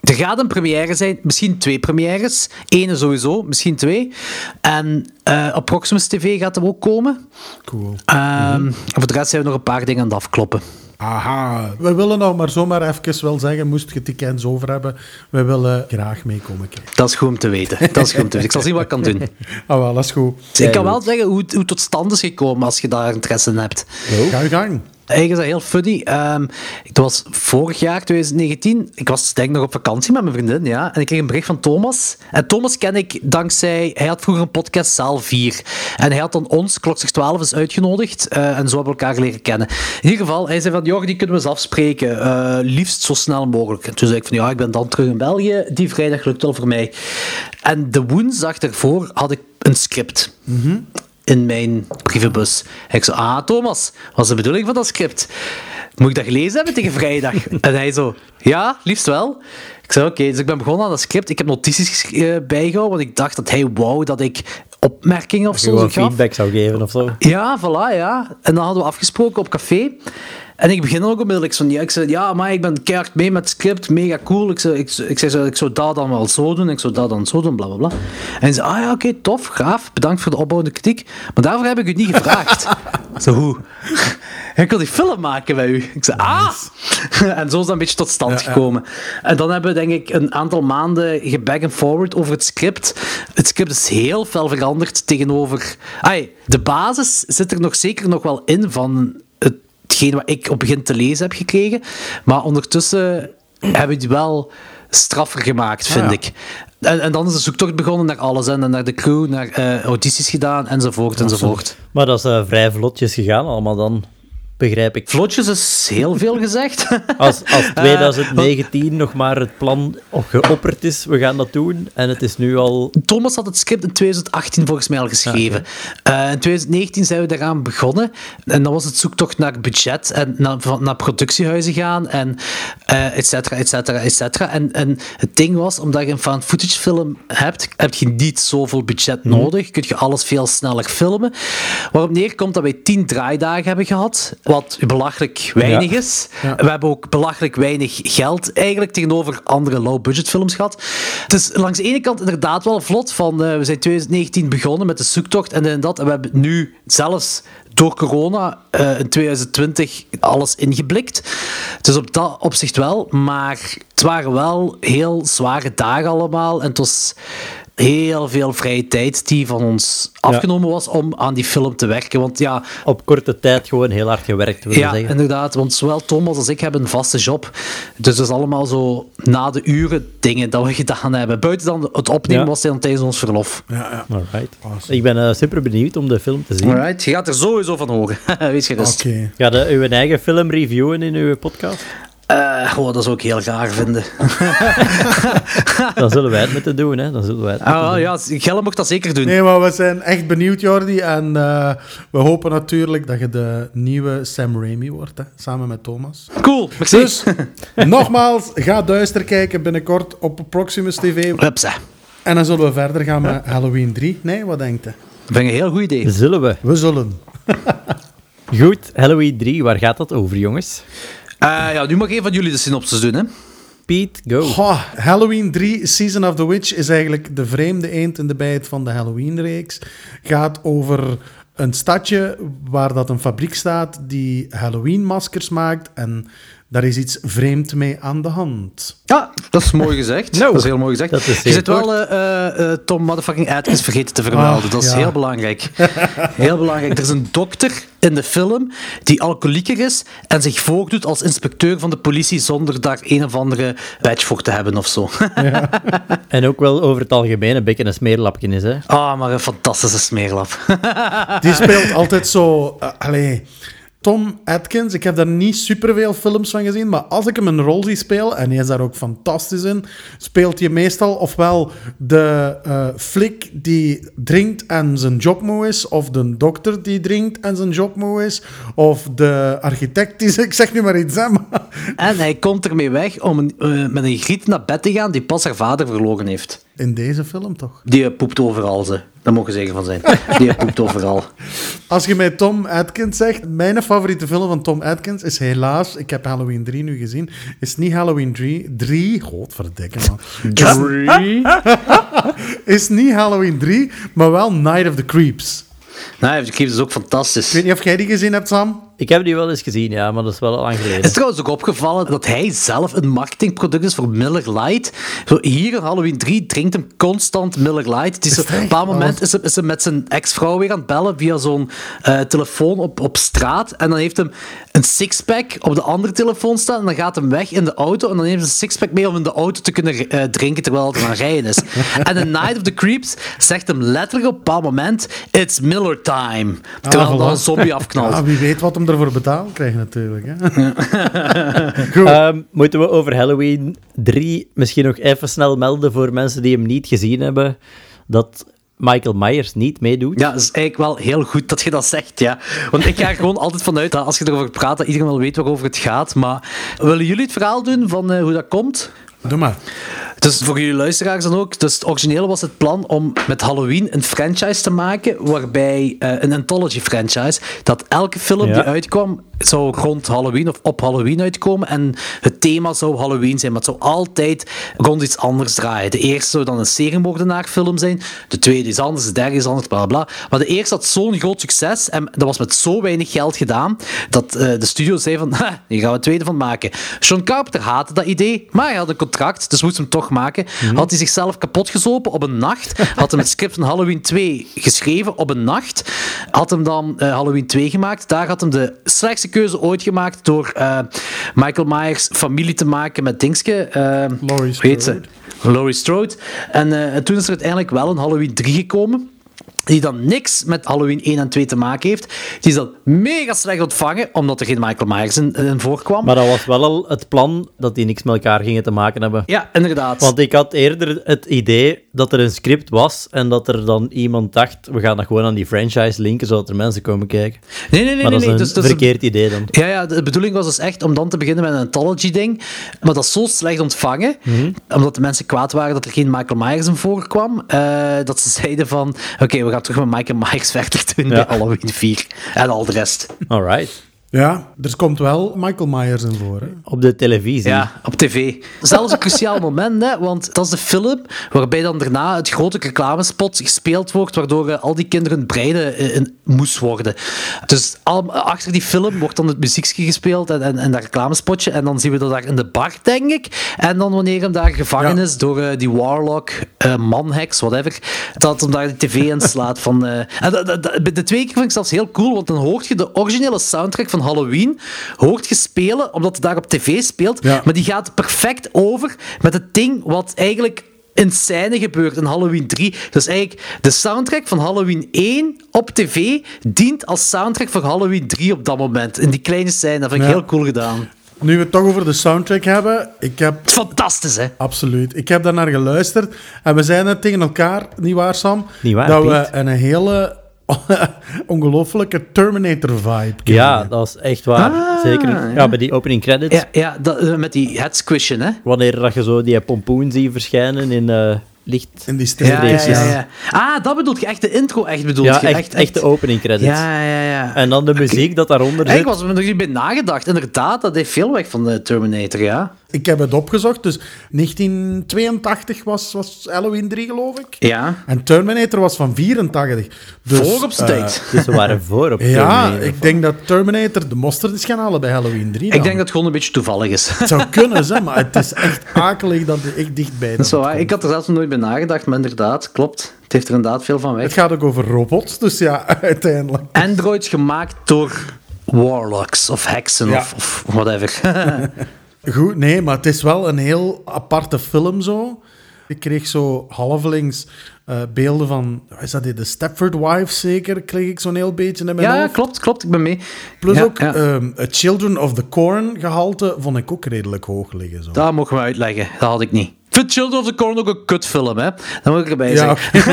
er gaat een première zijn, misschien twee premières. Eén sowieso, misschien twee. En uh, op Proximus TV gaat er ook komen. Cool. Um, mm Voor de rest zijn we nog een paar dingen aan het afkloppen. Aha. We willen nou maar zomaar even wel zeggen, moest je tickets over hebben, we willen graag meekomen kijken. Dat is goed om te weten. Dat is goed om te weten. Ik zal zien wat ik kan doen. [LAUGHS] Ah, wel, dat is goed. Dus ik kan wel zeggen hoe, hoe het tot stand is gekomen als je daar interesse in hebt. Ga je gang. Eigenlijk is dat heel funny. Um, het was vorig jaar, 2019. Ik was denk ik nog op vakantie met mijn vriendin, ja. En ik kreeg een bericht van Thomas. En Thomas ken ik dankzij... Hij had vroeger een podcast, Zaal 4. En hij had dan ons, Klokzeg 12, eens uitgenodigd. Uh, en zo hebben we elkaar leren kennen. In ieder geval, hij zei van... Joh, die kunnen we eens afspreken. Uh, liefst zo snel mogelijk. En toen zei ik van... Ja, ik ben dan terug in België. Die vrijdag lukt wel voor mij. En de woensdag ervoor had ik een script. Mm in mijn brievenbus. En ik zo, ah Thomas, wat is de bedoeling van dat script? Moet ik dat gelezen hebben tegen vrijdag? [LAUGHS] en hij zo, ja, liefst wel. Ik zei, oké, dus ik ben begonnen aan dat script. Ik heb notities uh, bijgehouden, want ik dacht dat hij wou dat ik opmerkingen of zo gaf. feedback zou geven of zo. Ja, voilà, ja. En dan hadden we afgesproken op café. En ik begin ook onmiddellijk zo. Ja, ik zei, ja, maar ik ben keihard mee met het script, mega cool. Ik zei, ik, ik, zei, ik zou dat dan wel zo doen, ik zou dat dan zo doen, bla bla bla. En zei, ah ja, oké, okay, tof, gaaf, bedankt voor de opbouwende kritiek. Maar daarvoor heb ik u niet gevraagd. [LAUGHS] zo, hoe? [LAUGHS] Ik wil die film maken bij u. Ik zei, ah! [LAUGHS] en zo is dat een beetje tot stand ja, gekomen. Ja. En dan hebben we denk ik een aantal maanden geback and forward over het script. Het script is heel veel veranderd tegenover... De basis zit er nog zeker nog wel in van hetgeen wat ik op begin te lezen heb gekregen. Maar ondertussen hebben we die wel straffer gemaakt, vind ah, ja. ik. En, en, dan is de zoektocht begonnen naar alles. En naar de crew, naar uh, audities gedaan, enzovoort, enzovoort. Maar dat is uh, vrij vlotjes gegaan allemaal dan begrijp ik. Vlotjes is heel veel gezegd. [LAUGHS] Als, als 2019 uh, nog maar het plan geopperd is, we gaan dat doen. En het is nu al... Thomas had het script in 2018 volgens mij al geschreven. Okay. uh, in 2019 zijn we daaraan begonnen. En dan was het zoektocht naar budget en naar, naar productiehuizen gaan en uh, et cetera, et cetera, et cetera. En, en het ding was, omdat je een fan footage film hebt, heb je niet zoveel budget mm. nodig. Kun je alles veel sneller filmen. Waarop neerkomt dat wij tien draaidagen hebben gehad wat belachelijk weinig is. We hebben ook belachelijk weinig geld eigenlijk tegenover andere low-budget films gehad. Het is langs de ene kant inderdaad wel vlot van uh, we zijn 2019 begonnen met de zoektocht en, en dat en we hebben nu zelfs door corona uh, in 2020 alles ingeblikt. Dus op dat opzicht wel, maar het waren wel heel zware dagen allemaal en het was heel veel vrije tijd die van ons afgenomen was om aan die film te werken. Want ja... Op korte tijd gewoon heel hard gewerkt, wil ja, zeggen. inderdaad. Want zowel Thomas als ik hebben een vaste job. Dus dat is allemaal zo na de uren dingen dat we [LAUGHS] gedaan hebben. Buiten dan het opnemen ja. was dan tijdens ons verlof. Ja, ja. Alright. Awesome. Ik ben uh, super benieuwd om de film te zien. Alright. Je gaat er sowieso van horen. [LAUGHS] Wees gerust. Okay. Ga je uw eigen film reviewen in uw podcast? Uh, oh, dat zou ik heel graag vinden. [LAUGHS] dan zullen wij het moeten doen, hè. Dan zullen wij het ah, doen. Ja, Gelle mocht dat zeker doen. Nee, maar we zijn echt benieuwd, Jordi. En uh, we hopen natuurlijk dat je de nieuwe Sam Raimi wordt, hè, samen met Thomas. Cool, merci. Dus, [LAUGHS] nogmaals, ga duister kijken binnenkort op Proximus TV. Hupsa. En dan zullen we verder gaan met Halloween 3. Nee, wat denkt je? Dat vind ik een heel goed idee. Zullen we? We zullen. Goed, Halloween 3, waar gaat dat over, jongens? Uh, ja, nu mag een van jullie de synopsis doen, hè. Pete, go. Goh, Halloween 3, Season of the Witch, is eigenlijk de vreemde eend in de bijt van de Halloween-reeks. Gaat over een stadje waar dat een fabriek staat die Halloween-maskers maakt en daar is iets vreemd mee aan de hand. Ja, dat is mooi gezegd. Nou, dat is heel mooi gezegd. dat is je zit wel eh, eh, eh, Tom motherfucking Atkins vergeten te vermelden. Ah, dat is ja. heel belangrijk. Heel belangrijk. Er is een dokter in de film die alcoholieker is en zich voordoet als inspecteur van de politie zonder daar een of andere badge voor te hebben of zo. [LAUGHS] En ook wel over het algemeen een beetje een smeerlapje is, hè. Ah, maar een fantastische smeerlap. Die speelt altijd zo... eh, allee, Tom Atkins, ik heb daar niet superveel films van gezien, maar als ik hem een rol zie spelen, en hij is daar ook fantastisch in, speelt hij meestal ofwel de eh flik die drinkt en zijn job moe is, of de dokter die drinkt en zijn job moe is, of de architect die... Ik zeg nu maar iets, hè, maar... en hij komt ermee weg om een, eh, met een griet naar bed te gaan die pas haar vader verloren heeft. In deze film toch? Die poept overal, ze. Daar mogen zeker van zijn. Die poept overal. [LAUGHS] Als je mij Tom Atkins zegt, mijn favoriete film van Tom Atkins is helaas, ik heb Halloween 3 nu gezien, is niet Halloween 3, 3 godverdikke man, [LAUGHS] [LAUGHS] is niet Halloween 3, maar wel Night of the Creeps. Nou, de Creeps is ook Ik fantastisch. weet niet of jij die gezien hebt, Sam? Ik heb die wel eens gezien, ja, maar dat is wel al lang Het is geleden. trouwens ook opgevallen dat hij zelf een marketingproduct is voor Miller Lite. Zo, hier in Halloween 3 drinkt hem constant Miller Lite. Het is Is op een bepaald moment Oh. is hij, is hij met zijn ex-vrouw weer aan het bellen via zo'n eh, telefoon op, op straat. En dan heeft hem een sixpack op de andere telefoon staan. En dan gaat hem weg in de auto. En dan neemt hij een sixpack mee om in de auto te kunnen eh, drinken terwijl hij aan het rijden is. [LAUGHS] en The Night of the Creeps zegt hem letterlijk op een bepaald moment: It's Miller time. Terwijl Ah, dan een zombie afknalt. Ja, wie weet wat hem ervoor betaald krijgt natuurlijk. Hè? [LAUGHS] [LAUGHS] Goed. Ehm, moeten we over Halloween 3 misschien nog even snel melden voor mensen die hem niet gezien hebben, dat Michael Myers niet meedoet? Ja, dat is eigenlijk wel heel goed dat je dat zegt, ja. Want ik ga er gewoon altijd vanuit dat als je erover praat, dat iedereen wel weet waarover het gaat. Maar willen jullie het verhaal doen van eh, hoe dat komt? Doe maar. Dus voor jullie luisteraars dan ook. Dus het origineel was het plan om met Halloween een franchise te maken, waarbij eh, een anthology franchise, dat elke film Ja. die uitkwam, zou rond Halloween of op Halloween uitkomen. En het thema zou Halloween zijn, maar het zou altijd rond iets anders draaien. De eerste zou dan een seriemoordenaarfilm zijn, de tweede is anders, de derde is anders, bla bla. Maar de eerste had zo'n groot succes en dat was met zo weinig geld gedaan, dat eh, de studio zei van, [LAUGHS] ha, hier gaan we een tweede van maken. John Carpenter haatte dat idee, maar hij had een contract, dus moest hem toch maken. Had hij zichzelf kapot gezopen op een nacht, had hem het script van Halloween 2 geschreven op een nacht, had hem dan eh, Halloween 2 gemaakt. Daar had hem de slechtste keuze ooit gemaakt door eh, Michael Myers familie te maken met Dingske. eh, Laurie? Strode. Laurie Strode. En en toen is er uiteindelijk wel een Halloween 3 gekomen. Die dan niks met Halloween 1 en 2 te maken heeft. Die is dan mega slecht ontvangen, omdat er geen Michael Myers in, in voorkwam. Maar dat was wel al het plan dat die niks met elkaar gingen te maken hebben. ja, inderdaad. Want ik had eerder het idee dat er een script was en dat er dan iemand dacht, we gaan dat gewoon aan die franchise linken, zodat er mensen komen kijken. nee, nee, nee. maar nee, dat is een Dus, dat is- verkeerd idee dan. Ja, ja, de bedoeling was dus echt om dan te beginnen met een anthology-ding. Maar dat is zo slecht ontvangen, omdat de mensen kwaad waren dat er geen Michael Myers in voorkwam, eh, dat ze zeiden van, oké, we gaan terug met Michael Myers verder doen bij Halloween 4. En al de rest. Alright. Ja, er komt wel Michael Myers in voor. Hè? Op de televisie. Ja, op tv. Zelfs een cruciaal moment, hè, want dat is de film waarbij dan daarna het grote reclamespot gespeeld wordt, waardoor eh, al die kinderen breiden eh, in moes worden. Dus al, achter die film wordt dan het muziekje gespeeld en, en, en dat reclamespotje, en dan zien we dat daar in de bar, denk ik. En dan wanneer hem daar gevangen Ja. is door eh, die warlock, eh manhex, whatever, dat hem daar de tv inslaat van... eh, en de twee keer vind ik zelfs heel cool, want dan hoort je de originele soundtrack van Halloween, hoort je spelen, omdat het daar op tv speelt, Ja. maar die gaat perfect over met het ding wat eigenlijk in scène gebeurt in Halloween 3. Dus eigenlijk de soundtrack van Halloween 1 op tv dient als soundtrack voor Halloween 3 op dat moment. In die kleine scène. Dat vind ik Ja. heel cool gedaan. Nu we het toch over de soundtrack hebben, ik heb fantastisch, hè? Absoluut. Ik heb daar naar geluisterd en we zeiden tegen elkaar, niet waar Sam? Niet waar, Dat we een hele [LAUGHS] ongelofelijke Terminator-vibe Ja, dat is echt waar. Ah, Zeker ja. ja. bij die opening credits. Ja, ja dat, eh, met die head squishen, hè? Wanneer dat je zo die pompoen ziet verschijnen in eh, licht. In die Ja, ja, streepjes, ja, ja. Ah, dat bedoelt je echt de intro, echt bedoelt Ja, je? echt, echt de opening credits. Ja, ja, ja. En dan de muziek dat daaronder zit. Eigenlijk was er nog niet bij nagedacht. Inderdaad, dat heeft veel weg van de Terminator, ja. Ik heb het opgezocht, dus 1982 was, was Halloween 3, geloof ik. Ja. En Terminator was van 84. Dus, Voor op zijn eh, tijd. [LAUGHS] Dus ze waren voor op [LAUGHS] Ja, Terminator. ik denk dat Terminator de mosterd is gaan halen bij Halloween 3. Ik denk dat het gewoon een beetje toevallig is. Het zou kunnen, zeg, maar het is echt akelig dat het echt dichtbij Dat het waar. Ik had er zelfs nog nooit bij nagedacht, maar inderdaad, klopt. Het heeft er inderdaad veel van Het weg. gaat ook over robots, dus ja, [LAUGHS] uiteindelijk. Androids gemaakt door warlocks of heksen Ja. of, of whatever. Goed, nee, maar het is wel een heel aparte film zo. Ik kreeg zo halvelings eh, beelden van, wat is dat hier, de Stepford Wives zeker, kreeg ik zo'n heel beetje in mijn ja, hoofd. klopt, klopt. Ik ben mee. Plus Ja, ook ja. ehm, het Children of the Corn gehalte vond ik ook redelijk hoog liggen. Zo. Dat mogen we uitleggen. Dat had ik niet. Ik vind Children of the Corn ook een kutfilm, hè. Dat moet ik erbij ja, zeggen. [LAUGHS]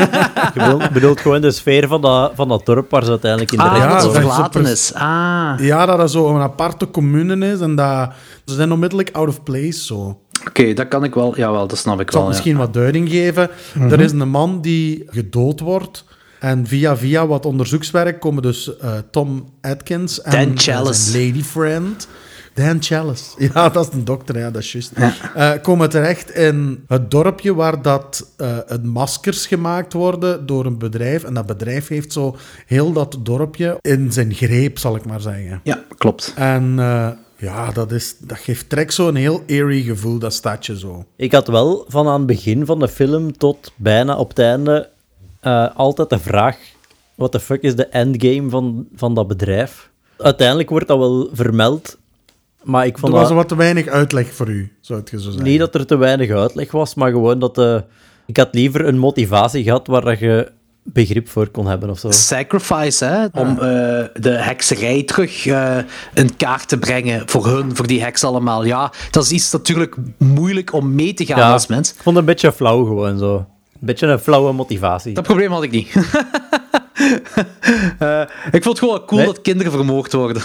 Je bedoelt, bedoelt gewoon de sfeer van dat, van dat dorp waar ze uiteindelijk in de Ah, recht Ja, dat verlaten is. Ah. ja, dat dat zo een aparte commune is en dat ze zijn onmiddellijk out of place zo. Oké, dat kan ik wel. Jawel, dat snap ik Ik zal wel. ja. misschien wat duiding geven. Er is een man die gedood wordt. En via via wat onderzoekswerk komen dus eh, Tom Atkins en Dan zijn lady friend. Dan Chalice. [LAUGHS] Ja, dat is een dokter, ja, dat is juist. Ja. Eh, komen terecht in het dorpje waar dat eh, het maskers gemaakt worden door een bedrijf. En dat bedrijf heeft zo heel dat dorpje in zijn greep, zal ik maar zeggen. Ja, klopt. En eh, ja, dat, is, dat geeft trek zo'n heel eerie gevoel, dat stadje zo. Ik had wel van aan het begin van de film tot bijna op het einde eh, altijd de vraag: wat de fuck is de endgame van, van dat bedrijf? Uiteindelijk wordt dat wel vermeld, maar ik Er vond was dat, wat te weinig uitleg voor u, zou het je zo zeggen. niet dat er te weinig uitleg was, maar gewoon dat de, ik had liever een motivatie gehad waar je begrip voor kon hebben of zo. Sacrifice, hè, om eh, de hekserij terug eh, in kaart te brengen voor hun, voor die heks allemaal. Ja, dat is iets natuurlijk moeilijk om mee te gaan Ja, als mens. ik vond het een beetje flauw gewoon zo. Een beetje een flauwe motivatie. Dat probleem had ik niet. [LAUGHS] Eh, ik vond het gewoon cool Nee. dat kinderen vermoord worden.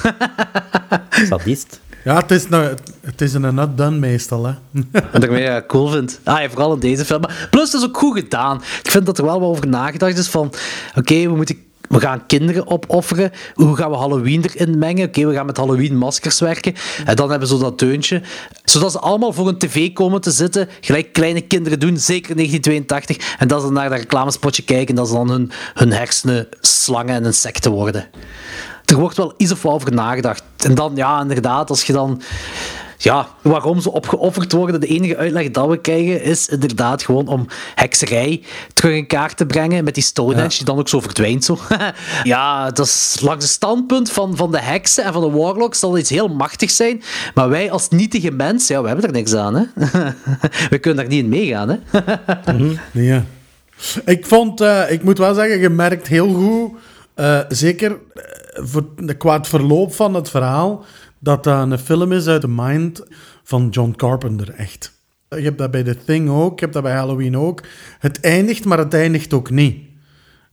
[LAUGHS] Sadist. Ja, het is, nou, het is een not done meestal, hè. Wat ik meer cool vind. Ah, ja, vooral in deze film. Plus, het is ook goed gedaan. Ik vind dat er wel wat over nagedacht is van... Oké, we moeten... We gaan kinderen opofferen. Hoe gaan we Halloween erin mengen? Oké, we gaan met Halloween-maskers werken. En dan hebben ze zo dat deuntje. Zodat ze allemaal voor een tv komen te zitten. Gelijk kleine kinderen doen, zeker in 1982. En dat ze naar dat reclamespotje kijken. En dat ze dan hun, hun hersenen slangen en insecten worden. Er wordt wel iets of wat over nagedacht. En dan, ja, inderdaad, als je dan... Ja, waarom ze opgeofferd worden, de enige uitleg dat we krijgen, is inderdaad gewoon om hekserij terug in kaart te brengen met die Stonehenge, die dan ook zo verdwijnt. Zo. [LAUGHS] ja, dat is langs het standpunt van, van de heksen en van de warlocks zal iets heel machtig zijn, maar wij als nietige mens, ja, we hebben er niks aan. Hè? [LAUGHS] we kunnen daar niet in meegaan. Hè? [LAUGHS] Ja. Ik vond, eh, ik moet wel zeggen, je merkt heel goed, eh, zeker qua het verloop van het verhaal, dat dat een film is uit de mind van John Carpenter, echt. Je hebt dat bij The Thing ook, je hebt dat bij Halloween ook. Het eindigt, maar het eindigt ook niet.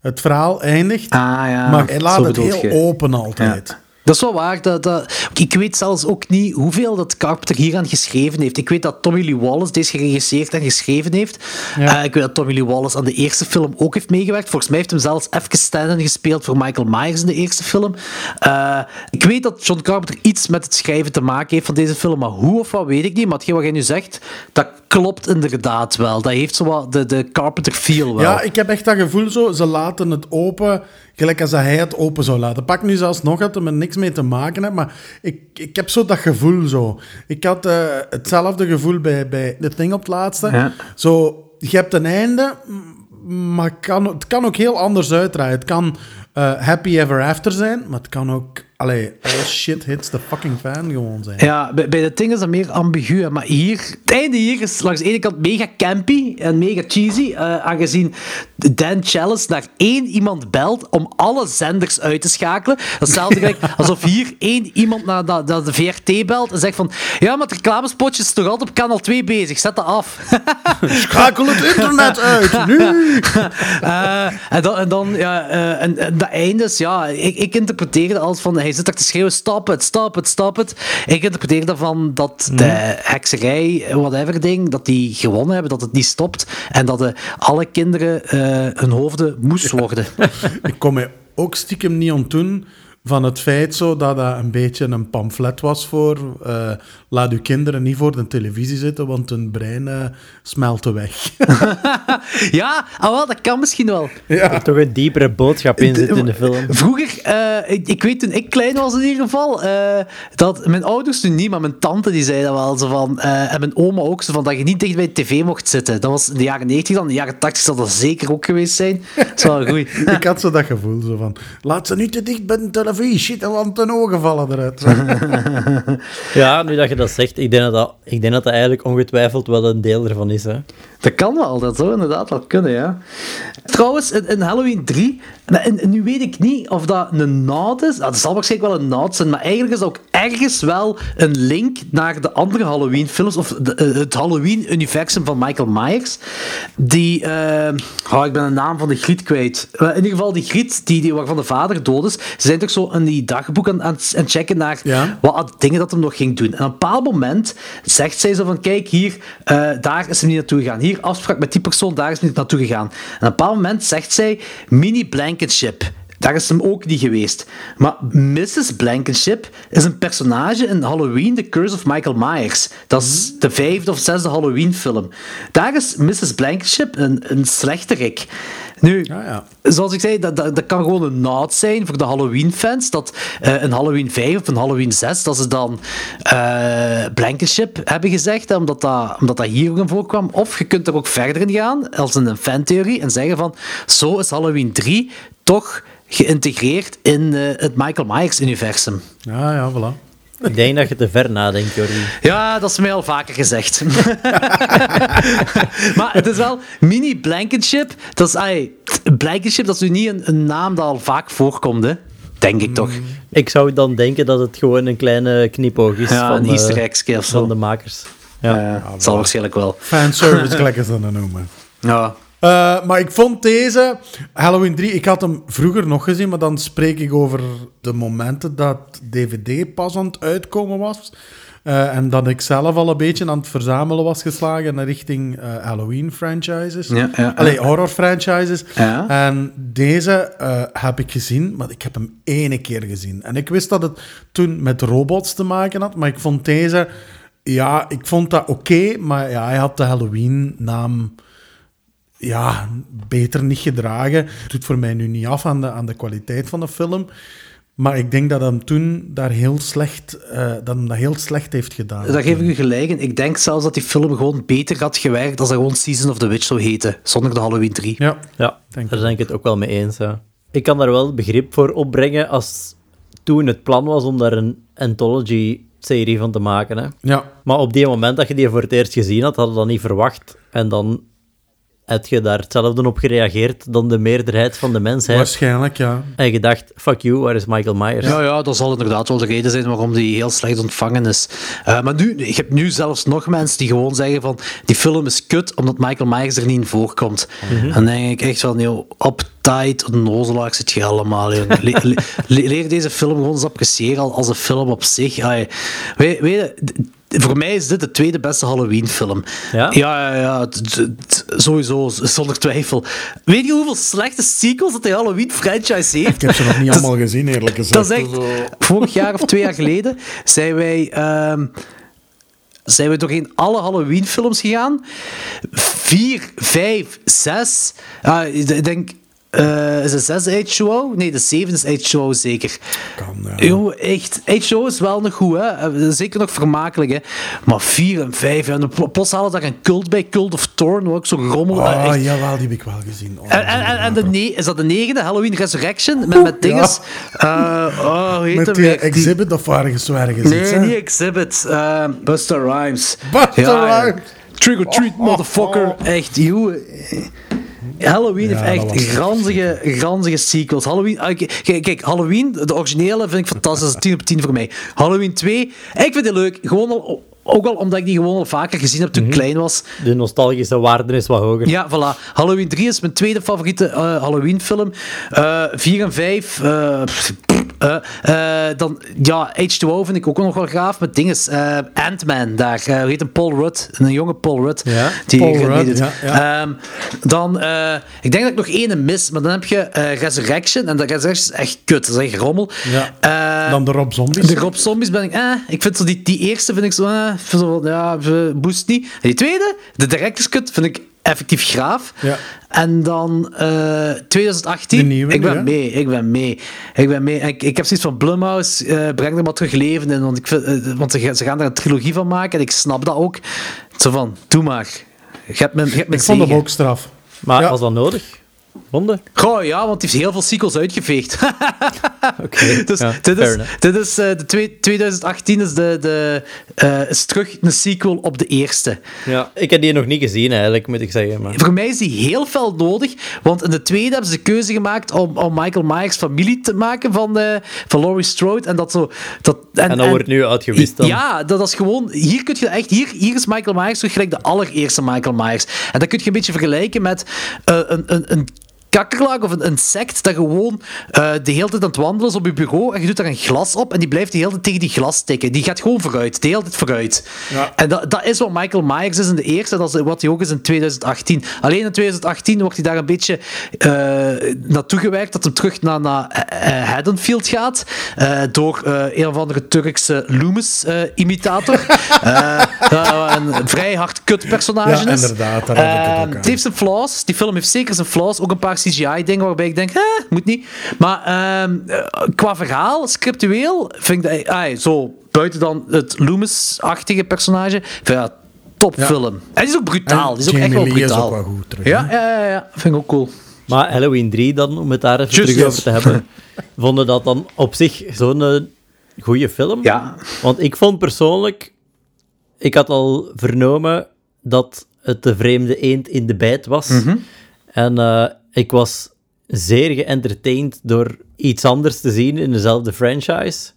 Het verhaal eindigt, Ah ja, maar hij laat het heel je. open altijd. Dat is wel waar. Dat, dat, ik weet zelfs ook niet hoeveel dat Carpenter hier aan geschreven heeft. Ik weet dat Tommy Lee Wallace deze geregisseerd en geschreven heeft. Ja. Eh, ik weet dat Tommy Lee Wallace aan de eerste film ook heeft meegewerkt. Volgens mij heeft hem zelfs even stand gespeeld voor Michael Myers in de eerste film. Eh, ik weet dat John Carpenter iets met het schrijven te maken heeft van deze film, maar hoe of wat weet ik niet. Maar hetgeen wat jij nu zegt, dat klopt inderdaad wel. Dat heeft zo wat de, de Carpenter feel wel. Ja, ik heb echt dat gevoel zo, ze laten het open, gelijk als hij het open zou laten. Pak nu zelfs nog dat er met niks mee te maken heeft, maar ik, ik heb zo dat gevoel zo. Ik had eh, hetzelfde gevoel bij, bij The Thing op het laatste. Ja. Zo, je hebt een einde, maar het kan, het kan ook heel anders uitdraaien. Het kan eh, happy ever after zijn, maar het kan ook, allee, all shit hits the fucking fan gewoon zijn. Ja, bij, bij de dingen is dat meer ambigu. hè. Maar hier, het einde hier is langs de ene kant mega campy en mega cheesy. eh, aangezien Dan Chalice naar één iemand belt om alle zenders uit te schakelen. Datzelfde gelijk [LAUGHS] alsof hier één iemand naar, naar, naar de VRT belt en zegt van ja, maar het reclamespotje is toch altijd op kanaal 2 bezig. Zet dat af. [LAUGHS] Schakel het internet uit, nu! [LAUGHS] Eh, en dan, en, dan ja, eh, en, en dat einde is, ja, ik, ik interpreteerde als van, hij zit daar te schreeuwen, stop het, stop het, stop het. Ik interpreteer daarvan dat de hekserij, whatever ding, dat die gewonnen hebben, dat het niet stopt en dat de, alle kinderen eh, hun hoofden moest worden. [LAUGHS] Ik kon mij ook stiekem niet ontdoen van het feit zo dat dat een beetje een pamflet was voor eh, laat uw kinderen niet voor de televisie zitten, want hun brein eh smelten weg. [LAUGHS] Ja, ah, wel, dat kan misschien wel. Er toch een diepere boodschap in zit in de film. [LAUGHS] Vroeger, eh, ik, ik weet toen ik klein was in ieder geval, eh, dat mijn ouders toen niet, maar mijn tante die zei dat wel zo van, eh, en mijn oma ook zo van, dat je niet dicht bij de tv mocht zitten. Dat was in de jaren 90 dan, in de jaren 80 zal dat zeker ook geweest zijn. Dat is wel goed. [LAUGHS] ik had zo dat gevoel zo van, laat ze niet te dicht bij de televisie zitten, want hun ogen vallen eruit. [LAUGHS] Ja, nu dat je dat zegt, ik denk dat dat, ik denk dat, dat eigenlijk ongetwijfeld wel een deel ervan is. Hè. Dat kan wel, dat zou inderdaad wel kunnen, ja. Trouwens, in, in Halloween 3, en, en nu weet ik niet of dat een naad is, dat zal waarschijnlijk wel een naad zijn, maar eigenlijk is dat ook ergens wel een link naar de andere Halloween-films, of de- eh, het Halloween-universum van Michael Myers. Die, eh, oh, ik ben de naam van de griet kwijt. In ieder geval, die griet die, die, waarvan de vader dood is, ze zijn toch zo in die dagboek aan, aan, het- aan checken naar Ja. wat dingen dat hem nog ging doen. En op een bepaald moment zegt zij zo van, kijk, hier, eh, daar is hem niet naartoe gegaan. Hier, afspraak met die persoon, daar is hij niet naartoe gegaan. En op een bepaald moment zegt zij, mini Blankenship. Daar is hem ook niet geweest. Maar Mrs. Blankenship is een personage in Halloween, The Curse of Michael Myers. Dat is de vijfde of zesde Halloween-film. Daar is Mrs. Blankenship een, een slechterik. Nu, Ja, ja. zoals ik zei, dat, dat, dat kan gewoon een naad zijn voor de Halloween-fans. Dat eh, een Halloween 5 of een Halloween 6, dat ze dan eh Blankenship hebben gezegd, omdat, dat, omdat dat hier ook in voorkwam. Of je kunt er ook verder in gaan, als in een fantheorie, en zeggen van, zo is Halloween 3 toch geïntegreerd in eh, het Michael Myers-universum. ja, ja, voilà. Ik denk dat je te ver nadenkt, Jordi. Ja, dat is mij al vaker gezegd. [LAUGHS] maar het is wel mini Blankenship. Dat is, ai, Blankenship, dat is nu niet een, een naam dat al vaak voorkomt, hè? Denk ik toch. Ik zou dan denken dat het gewoon een kleine knipoog is Ja, van, zo. van de makers. Ja. Ja, het zal waarschijnlijk wel. Fanservice, gelijk ze dat noemen. Ja. Eh, maar ik vond deze, Halloween 3, ik had hem vroeger nog gezien, maar dan spreek ik over de momenten dat DVD pas aan het uitkomen was. Eh, en dat ik zelf al een beetje aan het verzamelen was geslagen naar richting eh, Halloween franchises. Ja, ja, ja. Allee, horror franchises. Ja. En deze heb ik gezien, maar ik heb hem ene keer gezien. En ik wist dat het toen met robots te maken had, maar ik vond deze... Ja, ik vond dat oké, maar ja, hij had de Halloween-naam ja, beter niet gedragen. Het doet voor mij nu niet af aan de, aan de kwaliteit van de film. Maar ik denk dat hem toen daar heel slecht, eh, dat hem dat heel slecht heeft gedaan. Daar geef ik u gelijk in. Ik denk zelfs dat die film gewoon beter had gewerkt als dat gewoon Season of the Witch zou heten, zonder de Halloween 3. Ja, Ja, Denk daar ben ik het ook wel mee eens. Ja. Ik kan daar wel begrip voor opbrengen als toen het plan was om daar een anthology-serie van te maken. Hè. ja. Maar op die moment dat je die voor het eerst gezien had, had je dat niet verwacht. En dan heb je daar hetzelfde op gereageerd dan de meerderheid van de mensheid. waarschijnlijk, ja. En je dacht, fuck you, waar is Michael Myers? Ja, ja, dat zal inderdaad wel de reden zijn waarom die heel slecht ontvangen is. Eh, maar nu, ik heb nu zelfs nog mensen die gewoon zeggen van die film is kut omdat Michael Myers er niet in voorkomt. Dan denk ik echt van, joh, uptight, onnozelaar zit je allemaal. Le- le- leer deze film gewoon eens appreciëren al- als een film op zich. Weet, weet je, voor mij is dit de tweede beste Halloween-film. Ja? Ja, ja, sowieso, zonder twijfel. Weet je hoeveel slechte sequels dat de Halloween-franchise heeft? Ik heb ze nog niet [LAUGHS] Dat allemaal gezien, eerlijk gezegd. dat is echt... Vorig jaar of twee jaar geleden zijn wij... ehm, zijn we doorheen alle Halloween-films gegaan. Vier, vijf, zes. Ah, ik denk... eh, is het zes H2O? Nee, de zeven is H2O zeker. Kan, ja. Yo, echt. H2O is wel nog goed, hè. Eh, Zeker nog vermakelijk, hè. Maar vier en vijf, ja. En pl- plots halen daar een cult bij, Cult of Thorn, ook zo'n rommel. Ah, Eh, echt. jawel, die heb ik wel gezien. Oh, En, en, en, en de ne- is dat de negende? Halloween Resurrection? Met, met dinges? Eh, oh, hoe heet Met die exhibit of ergens ergens iets, Nee, hè? niet Exhibit. eh, Buster Rhymes. Buster Rhymes. Trick or treat, motherfucker. Echt, joh. Halloween heeft echt granzige, granzige sequels. Halloween, ah, k- kijk, kijk, Halloween, de originele, vind ik fantastisch. 10 op 10 voor mij. Halloween 2, ik vind die leuk. Gewoon al, ook al omdat ik die gewoon al vaker gezien heb toen ik klein was. De nostalgische waarde is wat hoger. Ja, voilà. Halloween 3 is mijn tweede favoriete eh, Halloween-film. 4 en 5, Eh, eh, dan, ja, H2O vind ik ook nog wel gaaf. Met dinges. eh Ant-Man daar. hoe heet een Paul Rudd. Een jonge Paul Rudd. Ja, die Paul die Rudd, doet. ja, ja. Ehm, dan, ik denk dat ik nog één mis. Maar dan heb je Resurrection. En dat Resurrection is echt kut. Dat is echt rommel. Ja. Dan de Rob Zombies. de Rob Zombies ben ik, eh, ik vind zo die, die eerste vind ik zo, eh, vind zo ja, boost niet. En die tweede, de Director's Cut, vind ik effectief graaf. Ja. En dan eh 2018, De nieuwe, ik ben ja. mee, ik ben mee. Ik ben mee. En Ik, ik heb zoiets van Blumhouse, eh breng er maar terug leven in, want, ik vind, eh, want ze, gaan- ze gaan er een trilogie van maken en ik snap dat ook. Zo van, doe maar. Je hebt mijn, je hebt mijn Ik vond hem ook straf. Maar Ja. was dat nodig? Goh, ja, want die heeft heel veel sequels uitgeveegd. [LAUGHS] Oké. Dus ja, dit is, dit is eh, de twee- 2018 is, de, de, eh, is terug een sequel op de eerste. Ja, ik heb die nog niet gezien eigenlijk, moet ik zeggen. Maar... Voor mij is die heel fel nodig, want in de tweede hebben ze de keuze gemaakt om, om Michael Myers familie te maken van, eh van Laurie Strode. En dat zo... Dat, En dan wordt nu uitgewist dan. Ja, dat is gewoon... Hier kun je echt... Hier, hier is Michael Myers terug gelijk de allereerste Michael Myers. En dat kun je een beetje vergelijken met een... een, een kakkerlak of een insect dat gewoon eh, de hele tijd aan het wandelen is op je bureau en je doet daar een glas op en die blijft de hele tijd tegen die glas tikken. Die gaat gewoon vooruit, de hele tijd vooruit. Ja. En dat, dat is wat Michael Myers is in de eerste, dat is wat hij ook is in 2018. Alleen in 2018 wordt hij daar een beetje eh, naartoe gewerkt dat hij terug naar, naar eh, Haddonfield gaat door door een of andere Turkse Loomis-imitator. [LAUGHS] een vrij hard kut personage Ja, is. inderdaad, daar heb ik het ook Eh, aan. het heeft zijn flaws. Die film heeft zeker zijn flaws. Ook een paar CGI-dingen waarbij ik denk, eh, moet niet. Maar ehm, eh, qua verhaal, scriptueel, vind ik dat, zo buiten dan het Loomis-achtige personage, vind ik dat top Ja. En die is ook brutaal. Die is ook echt Jamie wel Lee is brutaal. ook wel goed terug, Ja, hè? ja, ja, ja, vind ik ook cool. Maar Halloween 3 dan, om het daar even Just terug yes. over te hebben, [LAUGHS] vonden dat dan op zich zo'n eh, goede film? Ja. Want ik vond persoonlijk, ik had al vernomen dat het de vreemde eend in de bijt was. Mhm. En eh, ik was zeer geëntertained door iets anders te zien in dezelfde franchise.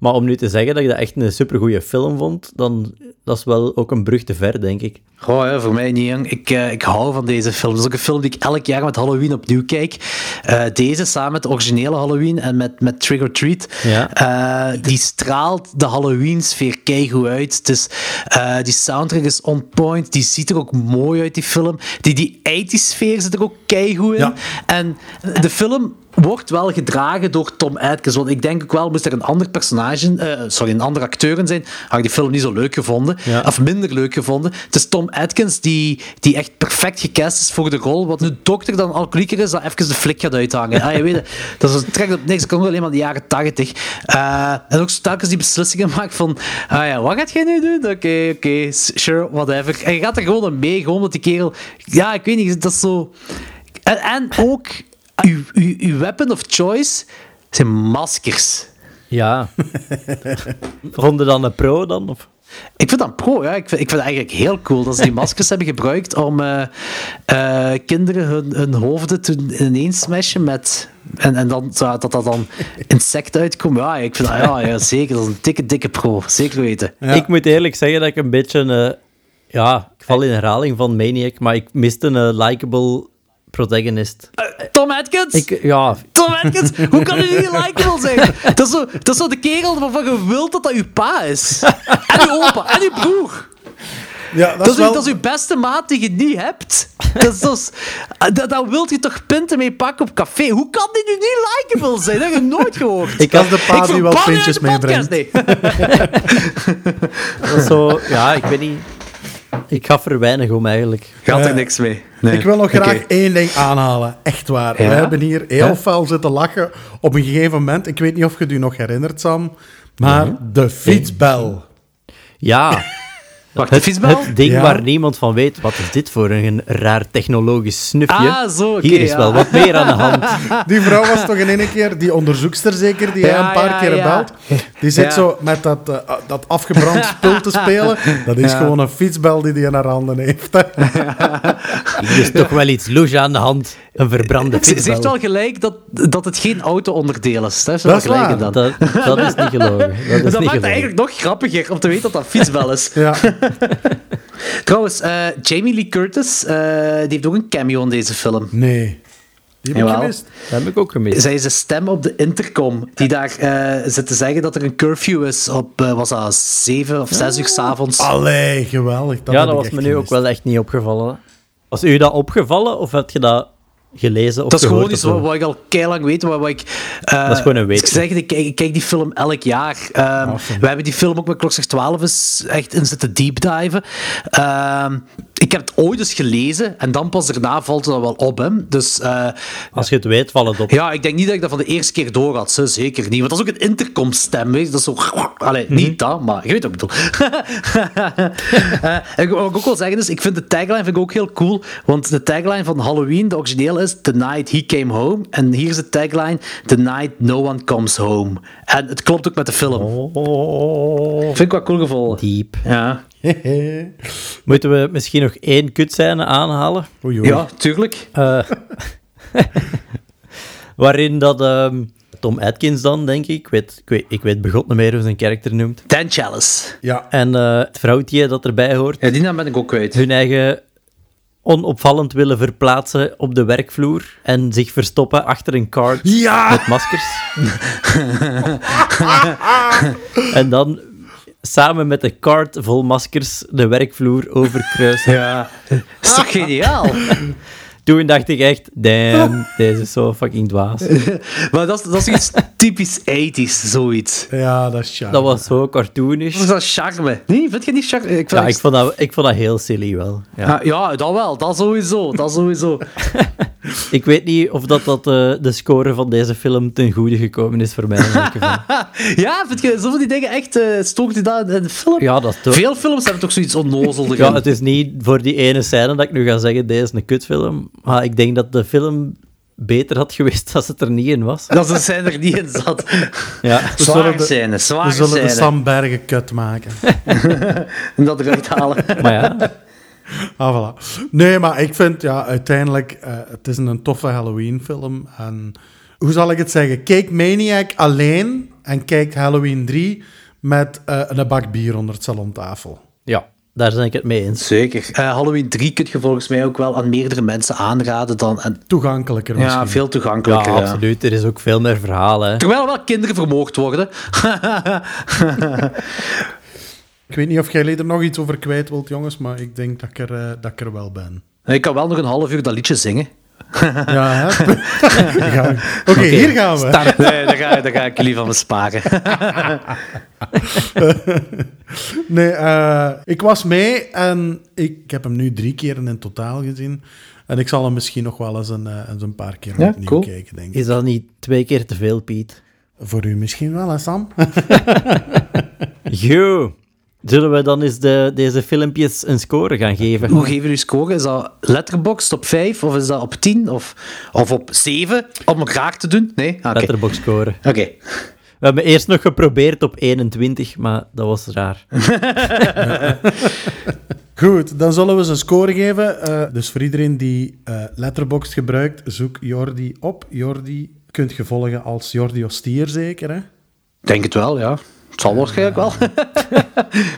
Maar om nu te zeggen dat ik dat echt een supergoeie film vond, dan dat is wel ook een brug te ver, denk ik. Goh, ja, voor mij niet, jong. Ik, eh, ik hou van deze film. Dat is ook een film die ik elk jaar met Halloween opnieuw kijk. Eh, deze samen met de originele Halloween en met, met Trick or Treat. Ja. Eh, die straalt de Halloween-sfeer keigoed uit. Het is, eh, die soundtrack is on point. Die ziet er ook mooi uit, die film. Die, die 80s-sfeer zit er ook keigoed in. Ja. En de film wordt wel gedragen door Tom Atkins. Want ik denk ook wel, moest er een ander personage, eh, sorry, een andere acteur in zijn, had ik die film niet zo leuk gevonden. Ja. Of minder leuk gevonden. Het is Tom Atkins die, die echt perfect gecast is voor de rol. Wat nu dokter dan alcoholieker is, dat even de flik gaat uithangen. Ah, je weet het, [LAUGHS] dat is, trekt op niks. Dat kan ook alleen maar de jaren 80. Eh, en ook zo telkens die beslissingen maakt van, ah ja, wat gaat jij nu doen? Oké, oké, sure, whatever. En je gaat er gewoon mee, gewoon dat die kerel... Ja, ik weet niet, dat is zo... En, en ook, uw, uw, uw weapon of choice zijn maskers. Ja. [LAUGHS] Vonden dan een pro dan? Of? Ik vind dat pro, ja. Ik vind, ik vind het eigenlijk heel cool dat ze die [LAUGHS] maskers hebben gebruikt om eh, eh, kinderen hun, hun hoofden te ineens smashen met... En, en dan dat dat dan insecten uitkomt. Ja, ik vind dat, ja, ja, zeker. Dat is een dikke, dikke pro. Zeker weten. Ja. Ik moet eerlijk zeggen dat ik een beetje... eh, ja, ik val in herhaling van Maniac, maar ik miste een likable protagonist. Tom Atkins? Ik, ja, Tom Atkins? [LAUGHS] Hoe kan hij niet likable zijn? Dat is, zo, dat is zo de kerel waarvan je wilt dat dat uw pa is. En uw opa. En uw broer. Ja, dat, Dat is is, wel... dat is uw beste maat die je niet hebt. Dat, is dus, dat, dat wilt je toch punten mee pakken op café? Hoe kan die nu niet likable zijn? Dat heb je nooit gehoord. ik Dat had is de pa die wel podcast. meebrengt. Nee. [LAUGHS] zo... Ja, ik weet niet... Ik gaf er weinig om, eigenlijk. Gaat er Eh, niks mee. Nee. Ik wil nog graag één ding aanhalen. Echt waar. Ja? We hebben hier heel Ja? fel zitten lachen op een gegeven moment. Ik weet niet of je het u nog herinnert, Sam. Maar de fietsbel. Ja, Wacht, fietsbel? het ding Ja. waar niemand van weet, wat is dit voor een raar technologisch snufje? Ah, zo, oké, Hier is ja. wel wat meer aan de [LAUGHS] hand. Die vrouw was toch in één keer, die onderzoekster zeker, die hij Ja, een paar ja, keer ja. belt. Die zit Ja. zo met dat, eh, dat afgebrand [LAUGHS] spul te spelen. Dat is Ja. gewoon een fietsbel die hij in haar handen heeft. [LAUGHS] Hier is toch wel iets louche aan de hand. Een verbrande Ze, ze heeft fietsbel. wel gelijk dat, dat het geen auto-onderdeel is. Ze Dat wel is gelijk. Dat, dat is niet gelogen. Dat is dat niet maakt het eigenlijk nog grappiger om te weten dat dat fietsbel is. Ja. [LAUGHS] Trouwens, eh, Jamie Lee Curtis, eh, die heeft ook een cameo in deze film. Nee. Die heb ik gemist. Dat heb ik ook gemist. Zij is de stem op de intercom die daar eh, zit te zeggen dat er een curfew is op, was dat, 7 of 6 uur s'avonds. Allee, geweldig. Dat ja, dat was me nu ook wel echt niet opgevallen. Was u dat opgevallen of heb je dat gelezen of Dat is gewoon iets wat, ik al keilang weet. Wat, wat ik, eh, Dat is gewoon een weetje. Ik zeg, ik, kijk- ik kijk die film elk jaar. Ehm, Awesome. We hebben die film ook met Klokslag 12 eens echt in zitten deepdiven. Ehm ik heb het ooit eens gelezen en dan pas daarna valt het dan wel op. Hè. Dus eh, Als je het weet, valt het op. ja, ik denk niet dat ik dat van de eerste keer door had. Zeker niet. Want dat is ook een intercomstem. Weet je. Dat is zo... Allee, niet dat, maar je weet wat ik bedoel. [LAUGHS] En wat ik ook wil zeggen is, ik vind de tagline vind ik ook heel cool. Want de tagline van Halloween, de origineel is The Night He Came Home. En hier is de tagline The Night No One Comes Home. En het klopt ook met de film. Oh, Vind ik wel cool gevonden. diep. Ja. [LAUGHS] Moeten we misschien nog één kutscène aanhalen? Oei, oei. ja, tuurlijk. Eh, [LAUGHS] waarin dat ehm, Tom Atkins dan, denk ik, ik weet, ik weet, ik weet begot niet meer hoe zijn karakter noemt, Dan Chalice. Ja. en eh, het vrouwtje dat erbij hoort, Ja, die naam ben ik ook kwijt. hun eigen onopvallend willen verplaatsen op de werkvloer en zich verstoppen achter een cart Ja! met maskers. [LAUGHS] en dan samen met de cart vol maskers de werkvloer overkruisen. Ja. is toch geniaal? [LAUGHS] Toen dacht ik echt, damn, [LAUGHS] deze is zo fucking dwaas. [LAUGHS] maar dat is, dat is iets typisch 80s, zoiets. Ja, dat is charme. Dat was zo cartoonisch. Dat is dat charme. Nee, vind je niet charme? Ik vind Ja, dat ik vond dat, ik vond dat heel silly wel. Ja. Ja, ja, dat wel. Dat sowieso. Dat sowieso. [LAUGHS] Ik weet niet of dat, dat eh, de score van deze film ten goede gekomen is voor mij. ja, vind je zoveel die dingen echt uh, stookt je dat in de film? Ja, dat is toch. Veel films hebben toch zoiets onnozel. Ja, het is niet voor die ene scène dat ik nu ga zeggen, deze is een kutfilm. Maar ik denk dat de film beter had geweest als het er niet in was. Dat ze zijn er niet in zat. Ja. We Zware de- scène, We zware zullen de scène. Sam Bergen kut maken. [LAUGHS] En dat eruit halen. Maar ja, [LAUGHS] Ah, voilà. Nee, maar ik vind, ja, uiteindelijk, eh, het is een toffe Halloween-film. En hoe zal ik het zeggen? Kijk Maniac alleen en kijk Halloween 3 met eh, een bak bier onder het salontafel. ja, daar ben ik het mee eens. Zeker. Eh, Halloween 3 kun je volgens mij ook wel aan meerdere mensen aanraden dan... En, Toegankelijker ja, misschien. veel toegankelijker. ja. absoluut. Er is ook veel meer verhalen. Hè. Terwijl er wel kinderen vermoord worden. [LAUGHS] [LAUGHS] Ik weet niet of jij er nog iets over kwijt wilt, jongens, maar ik denk dat ik er, eh, dat ik er wel ben. Ik kan wel nog een half uur dat liedje zingen. Ja. [LAUGHS] Oké, hier gaan we. Nee, daar ga, daar ga ik jullie van besparen. [LAUGHS] Nee, eh, ik was mee en ik heb hem nu drie keer in totaal gezien. En ik zal hem misschien nog wel eens een, eh, eens een paar keer Ja, opnieuw cool. kijken, denk ik. Is dat niet twee keer te veel, Piet? Voor u misschien wel, hè, Sam? Yo. Zullen we dan eens de, deze filmpjes een score gaan geven? Hoe geven jullie score? Is dat letterbox op 5 of is dat op 10 of, of op 7? Om het graag te doen? Nee? Ah, Oké. Letterbox score. Oké. We hebben eerst nog geprobeerd op 21, maar dat was raar. [LAUGHS] Goed, dan zullen we ze een score geven. Eh, dus voor iedereen die eh Letterboxd gebruikt, zoek Jordi op. Jordi kunt je volgen als Jordi Ostier, zeker, hè? Denk het wel, ja. Het zal waarschijnlijk wel.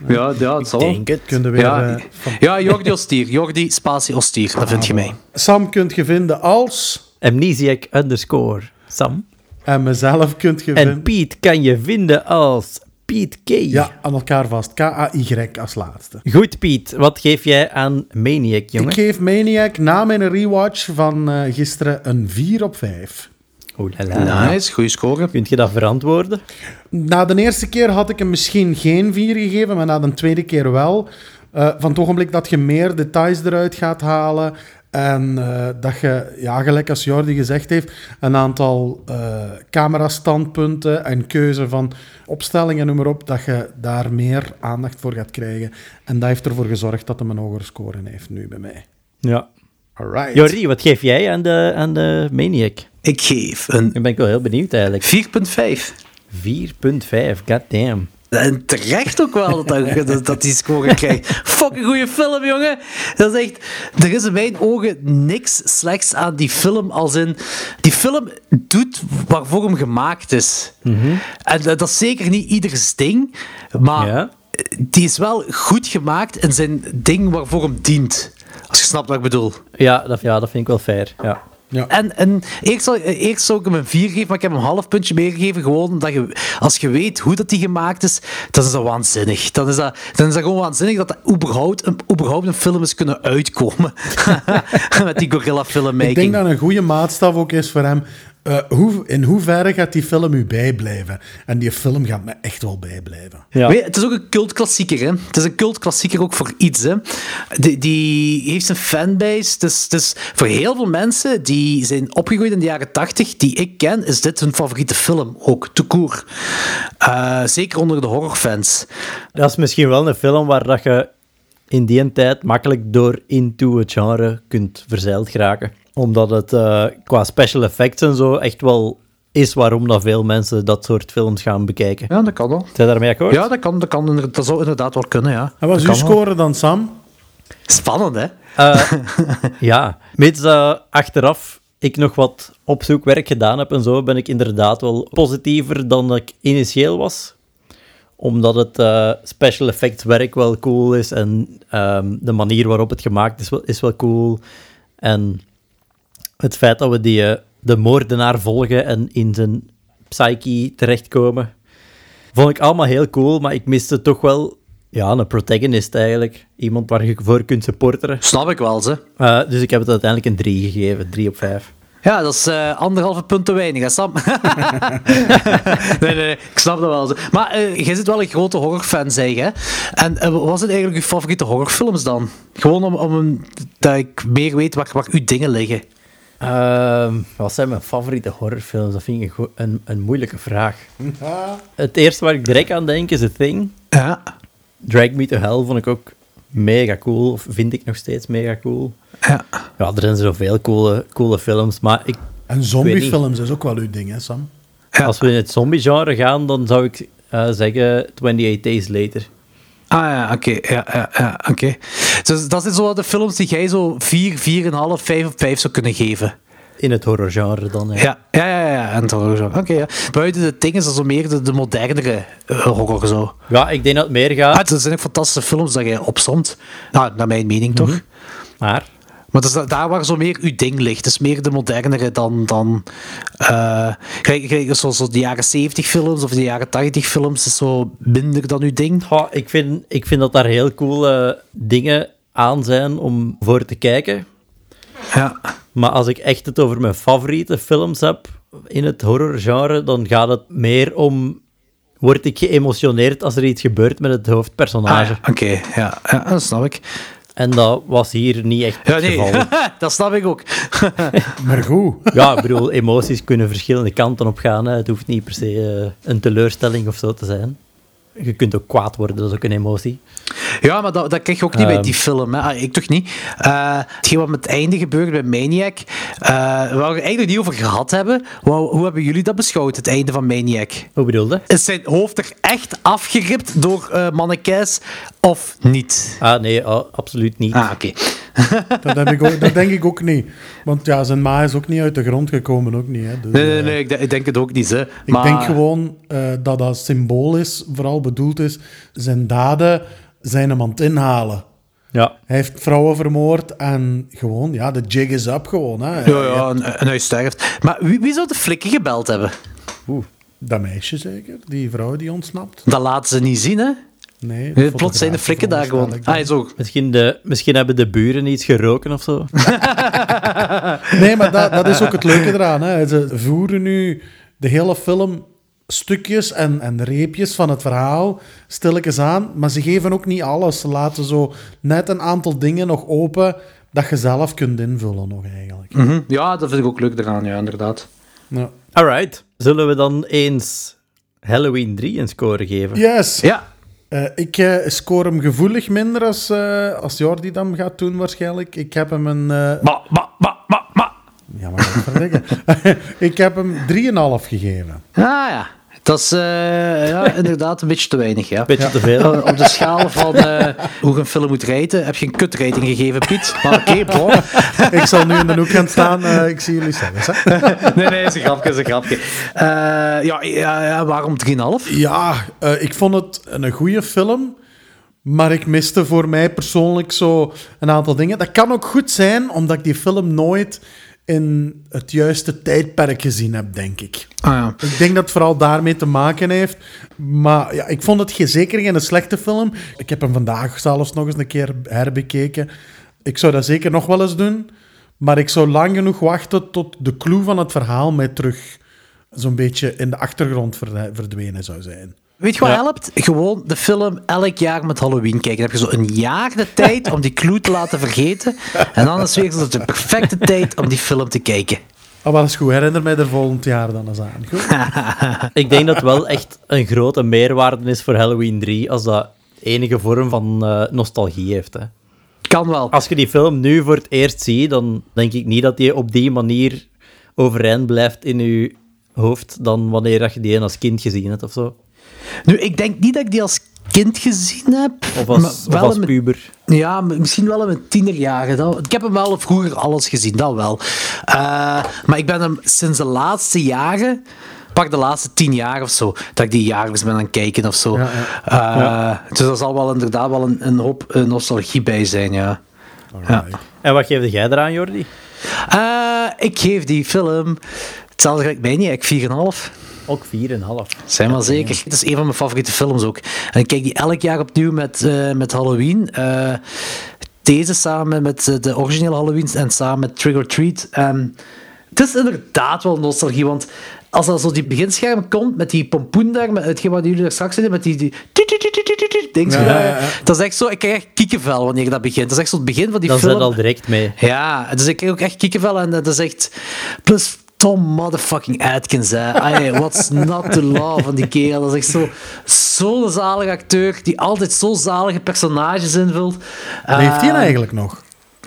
[LAUGHS] ja, ja, het zal. Denk het. Kun je weer, Ja, eh, van- ja, Jordi Ostier. Jordi Spatie Ostier. Dat vind je mij. Sam kunt je vinden als... Amnesiac underscore Sam. En mezelf kunt je En vinden... Piet kan je vinden als Piet K. Ja, aan elkaar vast. K-A-Y als laatste. Goed, Piet. Wat geef jij aan Maniac, jongen? Ik geef Maniac na mijn rewatch van eh, gisteren een 4 op 5. Oeh la la. Nice, goede score. Kunt je dat verantwoorden? Na de eerste keer had ik hem misschien geen 4 gegeven, maar na de tweede keer wel. Eh, van het ogenblik dat je meer details eruit gaat halen en eh, dat je, ja, gelijk als Jordi gezegd heeft, een aantal eh camerastandpunten en keuze van opstellingen, noem maar op, dat je daar meer aandacht voor gaat krijgen. En dat heeft ervoor gezorgd dat hij een hogere score heeft nu bij mij. Ja. Alright. Jordi, wat geef jij aan de, aan de Maniac? Ik geef een Nu ben ik wel heel benieuwd eigenlijk. 4,5. 4.5, goddamn. En terecht ook wel dat, [LAUGHS] dat, die score krijgt. Fucking goede film, jongen. Dat is echt... Er is in mijn ogen niks slechts aan die film. Als in... Die film doet waarvoor hem gemaakt is. En dat is zeker niet ieders ding. Maar Ja. die is wel goed gemaakt in zijn ding waarvoor hem dient. Snapt wat ik bedoel. Ja dat, ja, dat vind ik wel fair. Ja. Ja. En, en eerst, zou, eerst zou ik hem een 4 geven, maar ik heb hem een half puntje meer gegeven. Gewoon omdat je, als je weet hoe dat die gemaakt is, dan is dat waanzinnig. Dan is dat, dan is dat gewoon waanzinnig dat er überhaupt een, überhaupt een film is kunnen uitkomen. [LAUGHS] Met die gorilla filmmaking. Ik denk dat een goede maatstaf ook is voor hem. Eh, hoe, in hoeverre gaat die film u bijblijven? En die film gaat me echt wel bijblijven. Ja. Weet je, het is ook een cultklassieker, hè? Het is een cultklassieker ook voor iets, hè? Die, die heeft een fanbase. Dus, dus voor heel veel mensen die zijn opgegroeid in de jaren 80, die ik ken, is dit hun favoriete film ook, te koer. zeker onder de horrorfans. Dat is misschien wel een film waar dat je in die tijd makkelijk door into het genre kunt verzeild geraken. Omdat het eh, qua special effects en zo echt wel is waarom dat veel mensen dat soort films gaan bekijken. Ja, dat kan wel. Zijn daarmee akkoord? Ja, dat, kan, dat, kan, dat zou inderdaad wel kunnen, ja. En wat is uw wel. score dan, Sam? Spannend, hè? Eh, [LAUGHS] ja, mits dat achteraf ik nog wat opzoekwerk gedaan heb en zo, ben ik inderdaad wel positiever dan ik initieel was. Omdat het eh, special effects werk wel cool is en ehm, de manier waarop het gemaakt is wel, is wel cool. En het feit dat we die, eh, de moordenaar volgen en in zijn psyche terechtkomen, vond ik allemaal heel cool, maar ik miste toch wel ja, een protagonist eigenlijk. Iemand waar je voor kunt supporteren. Snap ik wel, ze. Uh, dus ik heb het uiteindelijk een 3 gegeven, 3 op 5. Ja, dat is eh, anderhalve punt te weinig, hè, Sam? [LAUGHS] nee, nee, nee, ik snap dat wel. Zo. Maar eh, jij zit wel een grote horrorfan, zeg hè? En eh, wat zijn eigenlijk uw favoriete horrorfilms dan? Gewoon om, om een- dat ik meer weet waar, waar uw dingen liggen. Ehm, wat zijn mijn favoriete horrorfilms? Dat vind ik een, een, een moeilijke vraag. Het eerste waar ik direct aan denk is The Thing. Ja, Drag Me to Hell vond ik ook mega cool, of vind ik nog steeds mega cool. ja. Ja, er zijn zoveel coole, coole films, maar ik, En zombiefilms is ook wel uw ding, hè, Sam? Ja. als we in het zombie-genre gaan, dan zou ik eh, zeggen 28 Days Later. Ah ja, oké. Ja, ja, ja, oké. Dus dat zijn zo de films die jij zo 4, 4,5, 5 op 5 zou kunnen geven. In het horrorgenre dan, ja. Ja, ja, ja. ja. En het horror zo. Oké, ja. Buiten de dingen is dat zo meer de, de modernere eh, horror zo. Ja, ik denk dat het meer Ah, gaat, het zijn ook fantastische films dat jij opzomt. Nou, naar mijn mening toch? maar... Maar het is da- daar waar zo meer uw ding ligt. Is meer de modernere dan... dan eh, gelijk, gelijk zoals zo de jaren 70 films of de jaren 80 films is zo minder dan uw ding. Goh, ik, vind, ik vind dat daar heel coole dingen aan zijn om voor te kijken. Ja. Maar als ik echt het over mijn favoriete films heb in het horrorgenre, dan gaat het meer om... Word ik geëmotioneerd als er iets gebeurt met het Ah, hoofdpersonage? ja, Oké, ja, ja, dat snap ik. En dat was hier niet echt Ja, het nee, geval. [LAUGHS] dat snap ik ook. [LAUGHS] Maar goed. Ja, ik bedoel, emoties kunnen verschillende kanten op gaan. Hè. Het hoeft niet per se eh, een teleurstelling of zo te zijn. Je kunt ook kwaad worden, dat is ook een emotie. Ja, maar dat, dat krijg je ook niet bij Ehm. die film. Hè. Ah, ik toch niet. Eh hetgeen wat met het einde gebeurt bij Maniac, eh, waar we het eigenlijk niet over gehad hebben, hoe, hoe hebben jullie dat beschouwd, het einde van Maniac? Hoe bedoelde? Is zijn hoofd er echt afgeript door mannekes of niet? Ah, nee, oh, absoluut niet. Ah, oké. Dat, heb ik ook, dat denk ik ook niet. Want ja, zijn ma is ook niet uit de grond gekomen, ook niet. Hè. Dus, Nee, nee, eh, nee, ik, denk- ik denk het ook niet. Hè. Ik maar, denk gewoon eh, dat dat symbool is, vooral bedoeld is, zijn daden zijn hem aan het inhalen. Ja. Hij heeft vrouwen vermoord en gewoon, ja, de jig is up gewoon. Hè. Ja, ja, en, en hij sterft. Maar wie, wie zou de flikken gebeld hebben? Oeh. Dat meisje zeker, die vrouw die ontsnapt. Dat laten ze niet zien, hè? Nee, Nee, Plots zijn de flikken daar gewoon. Ah, is ook. Misschien, de, misschien hebben de buren iets geroken of zo. [LAUGHS] Nee, maar dat, dat is ook het leuke eraan. Hè. Ze voeren nu de hele film stukjes en, en reepjes van het verhaal stilletjes aan, maar ze geven ook niet alles. Ze laten zo net een aantal dingen nog open dat je zelf kunt invullen nog eigenlijk. Mhm. Ja, dat vind ik ook leuk eraan, ja, inderdaad. Ja. Alright. Zullen we dan eens Halloween 3 een score geven? Yes! Ja, Eh, ik eh, score hem gevoelig minder als, eh, als Jordi dat gaat doen waarschijnlijk. Ik heb hem een... eh, ma, ma, ma, ma, ma. ja, maar [LAUGHS] ik heb hem 3,5 gegeven. Ah ja, dat is eh, ja, [LAUGHS] inderdaad een beetje te weinig, ja. Beetje te veel. Eh, Op de schaal van eh, hoe je een film moet rijden, heb je een kutrating gegeven, Piet. Maar oké, [LAUGHS] bon. ik zal nu in de hoek gaan staan. ik zie jullie zelfs. [LAUGHS] Nee, nee, is een grapje, is een grapje. Ja, ja, waarom 3,5? Ja, ik vond het een goede film. Maar ik miste voor mij persoonlijk zo een aantal dingen. Dat kan ook goed zijn, omdat ik die film nooit in het juiste tijdperk gezien heb, denk ik. Ah, ja. Ik denk dat het vooral daarmee te maken heeft. Maar ja, ik vond het zeker geen slechte film. Ik heb hem vandaag zelfs nog eens een keer herbekeken. Ik zou dat zeker nog wel eens doen. Maar ik zou lang genoeg wachten tot de clue van het verhaal mij terug zo'n beetje in de achtergrond verdwenen zou zijn. Weet je wat Ja. helpt? Gewoon de film elk jaar met Halloween kijken. Dan heb je zo een jaar de tijd om die clue te laten vergeten. En dan is weer zo de perfecte tijd om die film te kijken. Oh, wel is goed. Herinner mij er volgend jaar dan eens aan. Goed? [LAUGHS] Ik denk dat het wel echt een grote meerwaarde is voor Halloween 3 als dat enige vorm van eh, nostalgie heeft. Hè. Kan wel. Als je die film nu voor het eerst ziet, dan denk ik niet dat die op die manier overeind blijft in je hoofd dan wanneer dat je die als kind gezien hebt of zo. Nu, ik denk niet dat ik die als kind gezien heb. Of als, of puber. Ja, misschien wel in mijn tienerjaren. Ik heb hem wel vroeger alles gezien, dat wel. Eh, maar ik ben hem sinds de laatste jaren, pak de laatste tien jaar of zo, dat ik die jaarlijks ben aan het kijken of zo. Eh, Dus er zal wel inderdaad wel een, een hoop eh, nostalgie bij zijn, ja. En wat geef jij eraan, Jordi? Ik geef die film hetzelfde gelijk mij niet, ik 4,5. Ook 4,5. Zijn wel zeker. Het is een van mijn favoriete films ook. En ik kijk die elk jaar opnieuw met, eh, met Halloween. Eh, deze samen met eh, de originele Halloween en samen met Trick or Treat. En het is inderdaad wel nostalgie, want als dat zo die beginscherm komt met die pompoen daar, met hetgeen wat jullie er straks zeiden, met die... die ding, Ja, ja, ja. Dat is echt zo, ik krijg echt kiekenvel wanneer dat begint. Dat is echt zo het begin van die Dan film. zit al direct mee. Ja, dus ik krijg ook echt kiekenvel en dat is echt... Plus Tom motherfucking Atkins, hè. Ay, what's not to love van die kerel. Dat is echt zo... Zo'n zalige acteur, die altijd zo zalige personages invult. Leeft hij Eh, eigenlijk nog?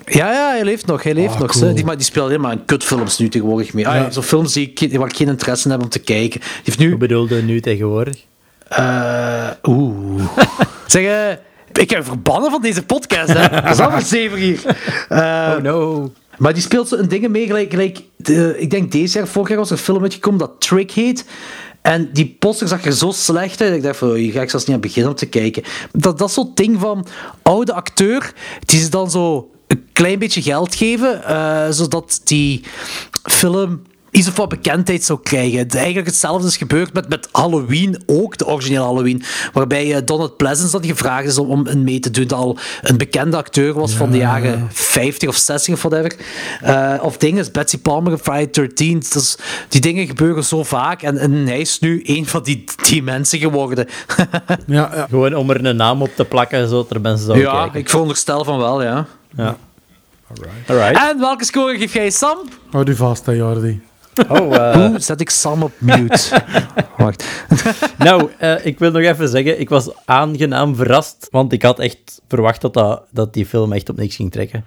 Ja, ja, hij leeft nog. Hij leeft Ah, nog. cool. Die, maar die speelt helemaal in kutfilms nu tegenwoordig mee. Ja. Zo'n films die ik, waar ik geen interesse in heb om te kijken. Die heeft nu... Hoe bedoelde nu tegenwoordig? Eh, Oeh. [LAUGHS] zeg, eh, ik heb verbannen van deze podcast, hè. Dat is allemaal zeven hier. Eh, Oh no. Maar die speelt zo in dingen mee, gelijk, gelijk ik denk deze jaar, vorig jaar was er een film uitgekomen dat Trick heet. En die poster zag er zo slecht uit. Ik dacht van, oh, hier ga ik zelfs niet aan beginnen om te kijken. Dat, dat soort ding van oude acteur, die ze dan zo een klein beetje geld geven, eh, zodat die film iets of wat bekendheid zou krijgen. Eigenlijk hetzelfde is gebeurd met, met Halloween ook, de originele Halloween. Waarbij eh, Donald Pleasence dan gevraagd is om, om een mee te doen. Dat al een bekende acteur was van de jaren 50 of 60 of whatever. Eh, of dingen is Betsy Palmer in Friday 13. Dus die dingen gebeuren zo vaak. En, en hij is nu een van die, die mensen geworden. [LAUGHS] Ja, ja. Gewoon om er een naam op te plakken, zodat er mensen zouden ja, kijken. ik veronderstel van wel, ja. Ja. Alright. En welke score geef jij Sam? Houd u vast, hè, Jordi. Oh, eh, Hoe zet ik Sam op mute? [LAUGHS] Wacht. nou, eh, ik wil nog even zeggen, ik was aangenaam verrast, want ik had echt verwacht dat, dat, dat die film echt op niks ging trekken.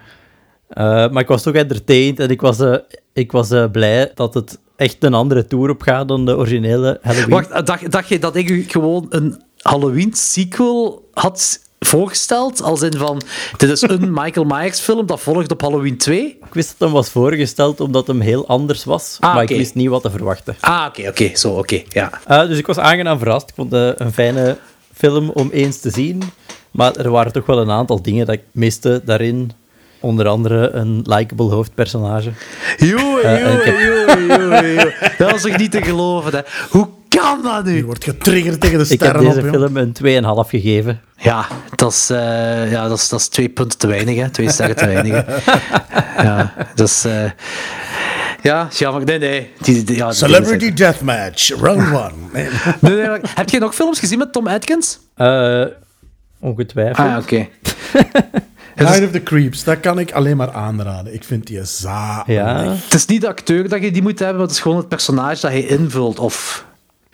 Eh, maar ik was toch entertained en ik was, eh, ik was eh, blij dat het echt een andere tour op gaat dan de originele Halloween. Wacht, dacht, dacht je dat ik u gewoon een Halloween sequel had voorgesteld? Als in van, dit is een [LAUGHS] Michael Myers film dat volgt op Halloween 2? Ik wist dat hem was voorgesteld omdat hem heel anders was, Ah, maar ik wist niet wat te verwachten. Ah, oké, oké, zo, oké, ja. Eh, dus ik was aangenaam verrast. Ik vond het een fijne film om eens te zien. Maar er waren toch wel een aantal dingen dat ik miste daarin. Onder andere een likable hoofdpersonage. Joe, Eh, en ik heb- Dat was toch niet te geloven, hè? Hoe kan dat Je nu? wordt getriggerd tegen de Ik heb sterren deze op, film een 2,5 gegeven. Ja, dat is, eh, ja, dat is, dat is twee punten te weinig, hè? Twee sterren te weinig. hè. [LAUGHS] Ja, dat is... eh, ja, jammer. Nee, nee. Die, die- ja, die Celebrity Deathmatch, round [LAUGHS] one. Nee. Nee, nee, maar- heb je nog films gezien met Tom Atkins? Eh, ongetwijfeld. Ah, oké. [LAUGHS] Night of the Creeps, dat kan ik alleen maar aanraden. Ik vind die zalig. ja. Het is niet de acteur dat je die moet hebben, maar het is gewoon het personage dat hij invult. Of...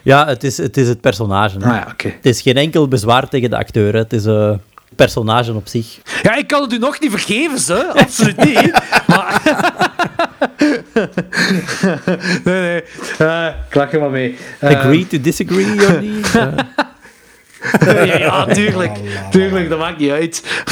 ja, het is het, is het personage. hè. Ah ja, oké. Het is geen enkel bezwaar tegen de acteur. hè. Het is een personage op zich. Ja, ik kan het u nog niet vergeven, ze. Absoluut niet. [LAUGHS] maar... [LAUGHS] nee, nee. Eh, ik lach er maar mee. Eh, Agree to disagree, Jordi? [LAUGHS] [LAUGHS] Ja, tuurlijk. Tuurlijk, dat maakt niet uit.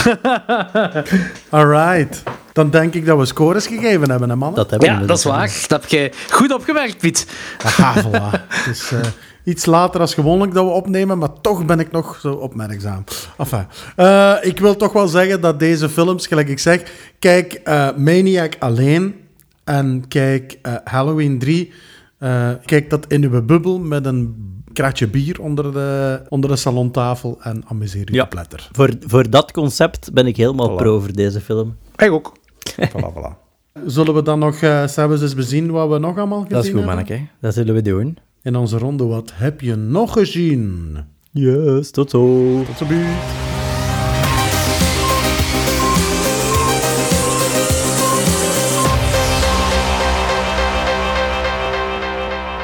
[LAUGHS] Alright. Dan denk ik dat we scores gegeven hebben, hè, mannen? dat hebben we Ja, dat is waar. Dat heb je goed opgemerkt, Piet. Aha, voilà. Het is eh, iets later als gewoonlijk dat we opnemen, maar toch ben ik nog zo opmerkzaam. Enfin, eh, ik wil toch wel zeggen dat deze films, gelijk ik zeg, kijk, eh, Maniac alleen en kijk eh, Halloween 3. eh, kijk dat in uw bubbel met een kratje bier onder de, onder de salontafel en amuseer u Ja. te pletter. Voor, voor dat concept ben ik helemaal Voilà. pro voor deze film. Ik ook. [LAUGHS] Voilà, voilà. Zullen we dan nog uh, zelfs eens bezien wat we nog allemaal gezien Dat is goed, hebben? manneke. Dat zullen we doen. In onze ronde, wat heb je nog gezien? Yes, tot zo. Tot ziens.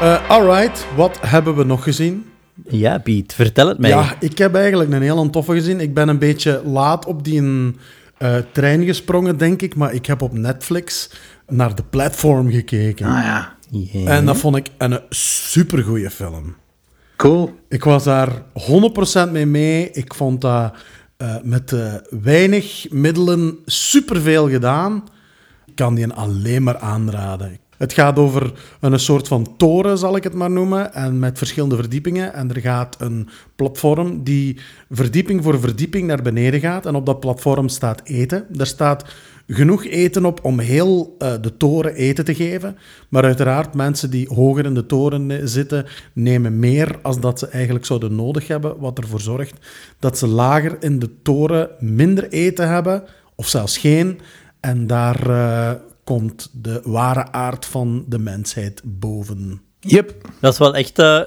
Eh alright, wat hebben we nog gezien? Ja, Piet, vertel het mij. Ja, ik heb eigenlijk een heel toffe gezien. Ik ben een beetje laat op die eh, trein gesprongen, denk ik. Maar ik heb op Netflix naar de platform gekeken. Ah ja. En dat vond ik een supergoeie film. cool. Ik was daar 100% mee mee. Ik vond dat eh, met eh, weinig middelen superveel gedaan. Ik kan die alleen maar aanraden. Het gaat over een soort van toren, zal ik het maar noemen, en met verschillende verdiepingen. En er gaat een platform die verdieping voor verdieping naar beneden gaat. En op dat platform staat eten. Er staat genoeg eten op om heel eh, de toren eten te geven. Maar uiteraard, mensen die hoger in de toren eh, zitten, nemen meer als dat ze eigenlijk zouden nodig hebben. Wat ervoor zorgt dat ze lager in de toren minder eten hebben, of zelfs geen. En daar eh, komt de ware aard van de mensheid boven. Yep. Dat is wel echt eh,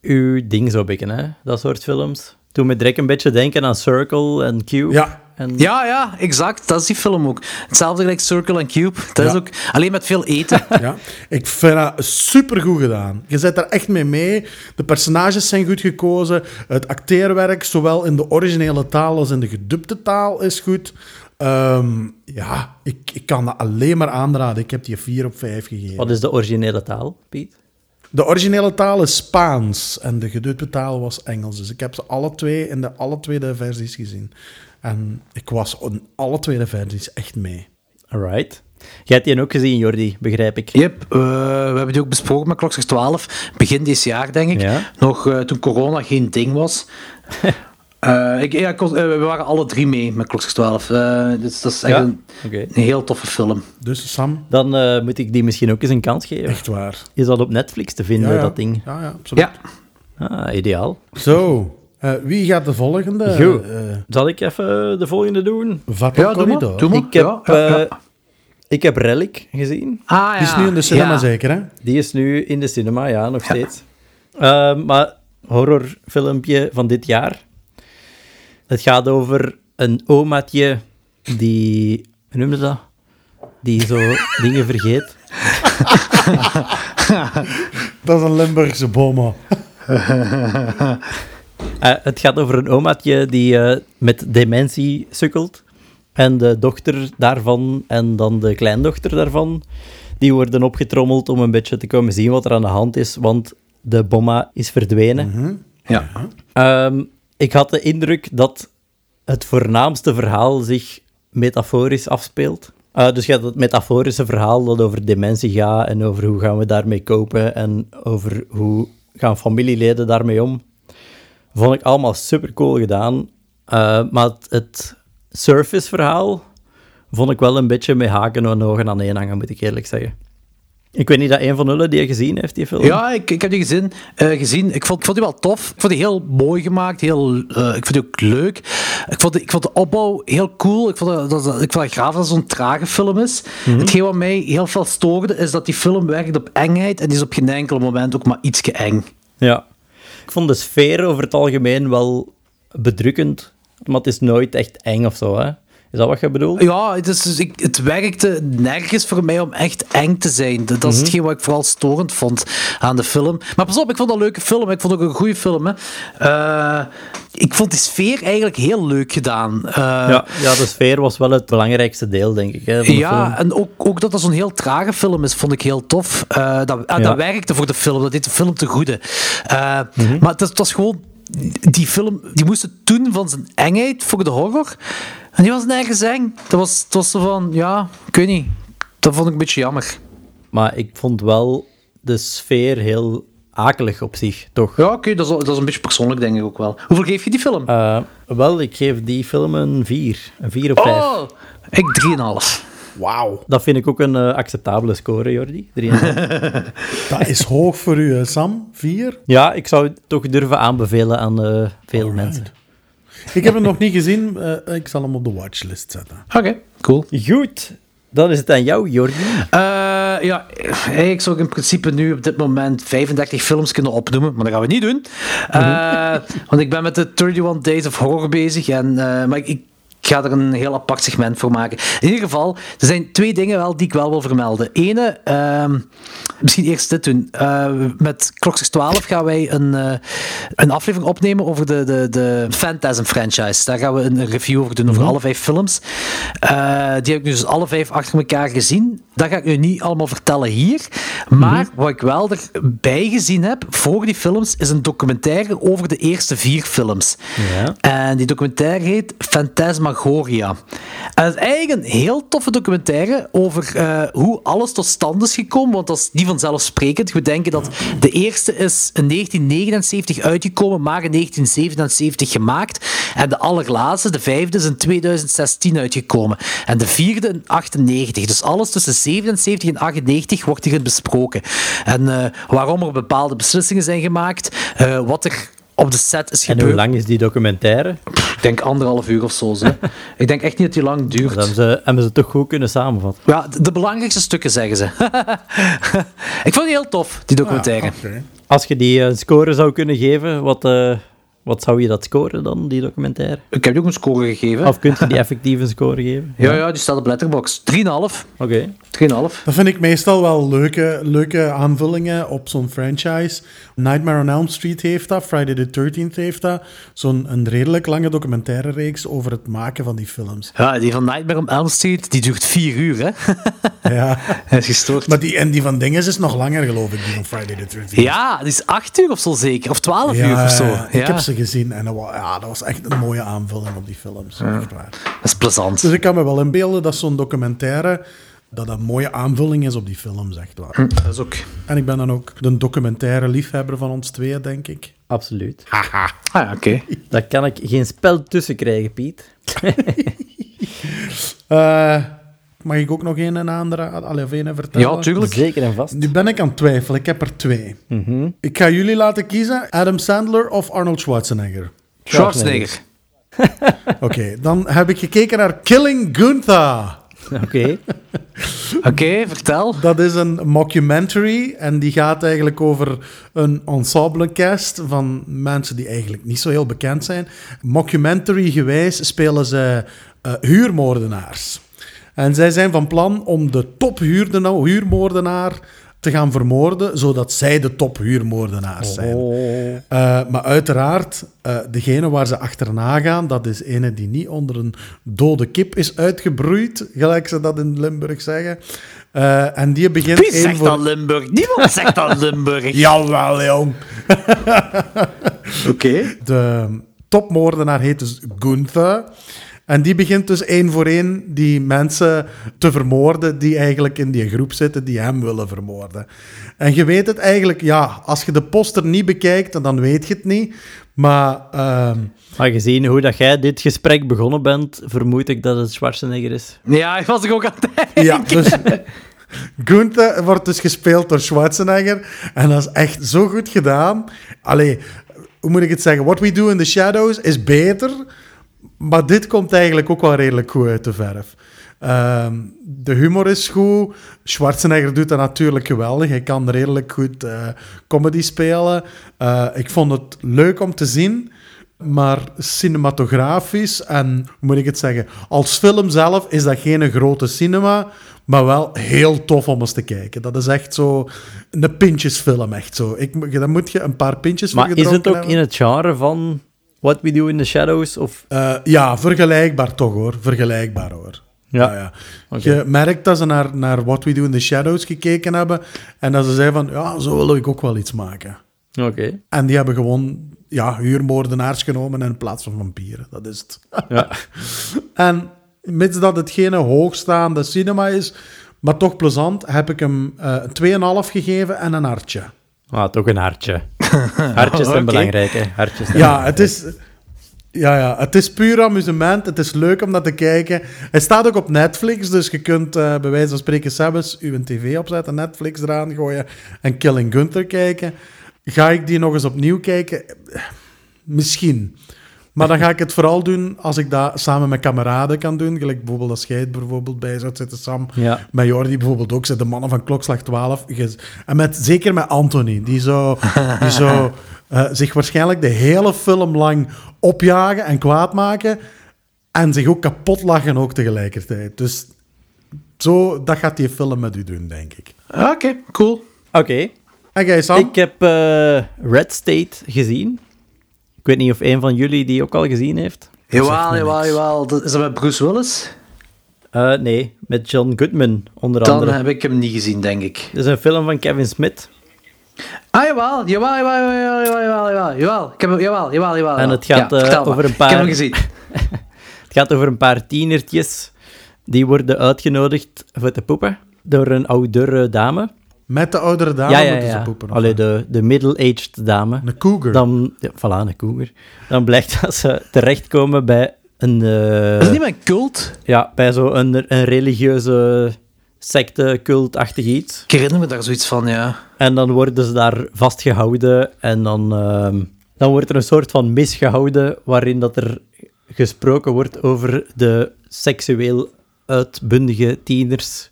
uw ding zo beetje, hè? Dat soort films. Toen me direct een beetje denken aan Circle en Cube. Ja, En... Ja, ja, exact. Dat is die film ook. Hetzelfde gelijk Circle en Cube. Dat is ook alleen met veel eten. [LAUGHS] Ja, ik vind dat supergoed gedaan. Je zit daar echt mee mee. De personages zijn goed gekozen. Het acteerwerk, zowel in de originele taal als in de gedubte taal, is goed. Ehm, ja, ik, ik kan dat alleen maar aanraden. Ik heb die 4 op 5 gegeven. Wat is de originele taal, Piet? De originele taal is Spaans en de gedubte taal was Engels. Dus ik heb ze alle twee in de alle twee de versies gezien. En ik was in alle twee de versies echt mee. Alright. Jij hebt die ook gezien, Jordi, begrijp ik. Yep, eh, we hebben die ook besproken met Klokslag 12. Begin dit jaar, denk ik. Ja. Nog eh, toen corona geen ding was. [LAUGHS] Eh, ik, ja, eh, we waren alle drie mee met Klokslag 12. Eh, dus dat is echt Ja? een, heel toffe film. Dus Sam, Dan eh, moet ik die misschien ook eens een kans geven. echt waar. Is dat op Netflix te vinden, Ja, ja. dat ding? Ja, ja, absoluut. Ja, Ah, ideaal. Zo, eh, wie gaat de volgende? Goed. eh Zal ik even de volgende doen? Vato ja doe maar. Corridor. Doe maar. Ik heb, ja, ja, ja. eh, ik heb Relic gezien. ah, ja. Die is nu in de cinema Ja. zeker, hè? Die is nu in de cinema, ja, nog steeds. Maar horrorfilmpje van dit jaar. Het gaat over een omaatje die... Hoe noemde dat? Die zo [LAUGHS] dingen vergeet. Dat is een Limburgse boma. [LAUGHS] Eh, het gaat over een omaatje die eh, met dementie sukkelt. En de dochter daarvan en dan de kleindochter daarvan, die worden opgetrommeld om een beetje te komen zien wat er aan de hand is, want de bomma is verdwenen. Ja. Ehm, ik had de indruk dat het voornaamste verhaal zich metaforisch afspeelt. Eh, dus je hebt het metaforische verhaal dat over dementie gaat en over hoe gaan we daarmee kopen en over hoe gaan familieleden daarmee om. Vond ik allemaal super cool gedaan. Eh, maar het, surface verhaal vond ik wel een beetje met haken en ogen aan één hangen, moet ik eerlijk zeggen. Ik weet niet dat een van jullie die gezien heeft, die film. Ja, ik, ik heb die gezien. eh, gezien. Ik, vond, ik vond die wel tof. Ik vond die heel mooi gemaakt. Heel, eh, ik vond die ook leuk. Ik vond, ik vond de opbouw heel cool. Ik vond, dat, dat, ik vond het gaaf dat het zo'n trage film is. Hetgeen wat mij heel veel stoorde, is dat die film werkt op engheid. En die is op geen enkel moment ook maar ietsje eng. Ja. Ik vond de sfeer over het algemeen wel bedrukkend, maar het is nooit echt eng of zo, hè? Is dat wat je bedoelt? Ja, het, is, dus ik, het werkte nergens voor mij om echt eng te zijn. Dat, is hetgeen wat ik vooral storend vond aan de film. Maar pas op, ik vond dat een leuke film. Ik vond het ook een goede film. Hè. Eh, ik vond die sfeer eigenlijk heel leuk gedaan. Eh, Ja, ja, de sfeer was wel het belangrijkste deel, denk ik, hè, van de ja, film. en ook, ook dat dat zo'n heel trage film is, vond ik heel tof. Eh, dat, Ja. dat werkte voor de film, dat deed de film te goede. Mhm. Maar het, het was gewoon... Die film, die moest het doen van zijn engheid voor de horror. En die was nergens eng. Dat was, het was zo van, ja, ik weet niet. Dat vond ik een beetje jammer. Maar ik vond wel de sfeer heel akelig op zich, toch? Ja, oké, dat, is, dat is een beetje persoonlijk, denk ik ook wel. Hoeveel geef je die film? Eh, wel, ik geef die film een 4. Een 4 op 5. oh, ik 3,5. Wauw. Dat vind ik ook een eh, acceptabele score, Jordi. 3,5. [LAUGHS] Dat is hoog voor u, Sam. Vier? ja, ik zou het toch durven aanbevelen aan eh, veel Alright. mensen. Ik heb hem nog niet gezien. eh, ik zal hem op de watchlist zetten. Oké, cool. Goed, dan is het aan jou, Jordi. Eh, ja, ik zou in principe nu op dit moment 35 films kunnen opnoemen, maar dat gaan we niet doen. Eh, want ik ben met de 31 Days of Horror bezig. En, eh, maar ik ga er een heel apart segment voor maken. In ieder geval, er zijn twee dingen wel die ik wel wil vermelden. Ene, ehm, misschien eerst dit doen. Eh, met Klokslag 12 gaan wij een, eh, een aflevering opnemen over de, de, de Phantasm franchise. Daar gaan we een review over doen, over alle vijf films. Eh, die heb ik dus alle vijf achter elkaar gezien. Dat ga ik u niet allemaal vertellen hier. Maar wat ik wel erbij gezien heb, voor die films, is een documentaire over de eerste vier films. Ja. En die documentaire heet Het is een heel toffe documentaire over eh, hoe alles tot stand is gekomen, want dat is niet vanzelfsprekend. We denken dat de eerste is in 1979 uitgekomen, maar in 1977 gemaakt. En de allerlaatste, de vijfde, is in 2016 uitgekomen. En de vierde in 98. Dus alles tussen 77 en 98 wordt hierin besproken. En eh, waarom er bepaalde beslissingen zijn gemaakt, eh, wat er op de set is En hoe lang is die documentaire? Ik denk anderhalf uur of zo. Hè. [LAUGHS] ik denk echt niet dat die lang duurt. Dat hebben ze, hebben ze toch goed kunnen samenvatten. Ja, de, de belangrijkste stukken zeggen ze. [LAUGHS] ik vond die heel tof, die documentaire. Ah. Als je die een score zou kunnen geven, wat, eh, wat zou je dat scoren dan, die documentaire? Ik heb die ook een score gegeven. Of kun je die effectief een score geven? Ja, ja, die staat op Letterboxd. 3,5. Oké. 3,5. Dat vind ik meestal wel leuke, leuke aanvullingen op zo'n franchise. Nightmare on Elm Street heeft dat, Friday the 13th heeft dat. Zo'n een redelijk lange documentaire reeks over het maken van die films. Ja, die van Nightmare on Elm Street, die duurt 4 uur, hè. [LAUGHS] Ja. [LAUGHS] Hij is gestoord. Maar die, en die van Dinges is nog langer, geloof ik, die van Friday the 13th. Ja, die is 8 uur of zo zeker. Of 12 uur of zo. Ja, ik heb gezien en dat was, ja, dat was echt een mooie aanvulling op die films. Echt waar. Dat is plezant. Dus ik kan me wel inbeelden dat zo'n documentaire dat een mooie aanvulling is op die films, echt waar. Dat is ook... En ik ben dan ook de documentaire liefhebber van ons twee, denk ik. Absoluut. Ah ja, oké. [LAUGHS] Daar kan ik geen spel tussen krijgen, Piet. Eh, mag ik ook nog een en andere allee, of een vertellen? Ja, tuurlijk. Zeker en vast. Nu ben ik aan het twijfelen. Ik heb er twee. Ik ga jullie laten kiezen. Adam Sandler of Arnold Schwarzenegger. Schwarzenegger. [LAUGHS] Oké, dan heb ik gekeken naar Killing Gunther. Oké. [LAUGHS] Oké, vertel. Dat is een mockumentary en die gaat eigenlijk over een ensemblecast van mensen die eigenlijk niet zo heel bekend zijn. Mockumentary gewijs spelen ze eh, huurmoordenaars. En zij zijn van plan om de tophuurmoordenaar te gaan vermoorden, zodat zij de tophuurmoordenaars zijn. Eh, maar uiteraard, eh, degene waar ze achterna gaan, dat is ene die niet onder een dode kip is uitgebroeid, gelijk ze dat in Limburg zeggen. Eh, en die begint... Wie zegt voor- dat Limburg? Niemand zegt dat [LAUGHS] Limburg. Jawel, jong. Oké. [LAUGHS] De topmoordenaar heet dus Gunther. En die begint dus één voor één die mensen te vermoorden die eigenlijk in die groep zitten die hem willen vermoorden. En je weet het eigenlijk, ja, als je de poster niet bekijkt, dan weet je het niet. Maar ehm, Maar gezien hoe dat jij dit gesprek begonnen bent, vermoed ik dat het Schwarzenegger is. Ja, ik was er ook aan het denken. ja, dus Gunther wordt dus gespeeld door Schwarzenegger. En dat is echt zo goed gedaan. Allee, hoe moet ik het zeggen? What We Do in the Shadows is beter. Maar dit komt eigenlijk ook wel redelijk goed uit de verf. Ehm, de humor is goed. Schwarzenegger doet dat natuurlijk geweldig. Hij kan redelijk goed eh, comedy spelen. Eh, ik vond het leuk om te zien. Maar cinematografisch en, hoe moet ik het zeggen, als film zelf is dat geen grote cinema, maar wel heel tof om eens te kijken. Dat is echt zo een pintjesfilm, echt zo. Ik, dan moet je een paar pintjes voor Maar is het gedronken ook hebben. in het genre van What We Do in the Shadows? Of... Eh, ja, vergelijkbaar toch hoor. Vergelijkbaar hoor. Ja. ja. Je merkt dat ze naar, naar What We Do in the Shadows gekeken hebben en dat ze zeiden van, ja, zo wil ik ook wel iets maken. Oké. En die hebben gewoon ja, huurmoordenaars genomen in plaats van vampieren. Dat is het. Ja. [LAUGHS] En mits dat het geen hoogstaande cinema is, maar toch plezant, heb ik hem eh, een 2,5 gegeven en een hartje. Ah, toch een hartje. [LAUGHS] Hartjes zijn belangrijk, hè. Hartjes zijn Ja, belangrijk. het is... Ja, ja, het is puur amusement. Het is leuk om dat te kijken. Hij staat ook op Netflix, dus je kunt uh, bij wijze van spreken zelfs uw tv opzetten, Netflix eraan gooien en Killing Gunther kijken. Ga ik die nog eens opnieuw kijken? Misschien. Maar dan ga ik het vooral doen als ik dat samen met kameraden kan doen. Gelijk bijvoorbeeld als jij bijvoorbeeld bij zou zitten, Sam. Ja. Met Jordi bijvoorbeeld ook. De mannen van Klokslag 12. En met, zeker met Anthony. Die zo, die zo uh, [LAUGHS] zich waarschijnlijk de hele film lang opjagen en kwaad maken. En zich ook kapot lachen ook tegelijkertijd. Dus zo, dat gaat die film met u doen, denk ik. Oké, cool. Oké. En jij, Sam? Ik heb uh, Red State gezien. Ik weet niet of een van jullie die ook al gezien heeft. Jawel, jawel, jawel. Is dat met Bruce Willis? Uh, nee, met John Goodman onder Dan andere. Dan heb ik hem niet gezien, denk ik. Het is een film van Kevin Smith. Ah, jawel, jawel, jawel, jawel, jawel, jawel, jawel, jawel. Ik heb hem, jawel, jawel, jawel. En het gaat ja, uh, over een paar... Ik heb hem gezien. [LAUGHS] het gaat over een paar tienertjes die worden uitgenodigd voor te poepen door een oudere dame. Met de oudere dame ja, ja, moeten ja. ze poepen? Allee, de, de middle-aged dame. Een cougar. Dan, ja, voilà, een cougar. Dan blijkt dat ze terechtkomen bij een... Uh, is het niet mijn cult? Ja, bij zo'n een, een religieuze secte, cultachtig iets. Ik herinner me daar zoiets van, ja. En dan worden ze daar vastgehouden en dan, uh, dan wordt er een soort van mis gehouden waarin dat er gesproken wordt over de seksueel uitbundige tieners.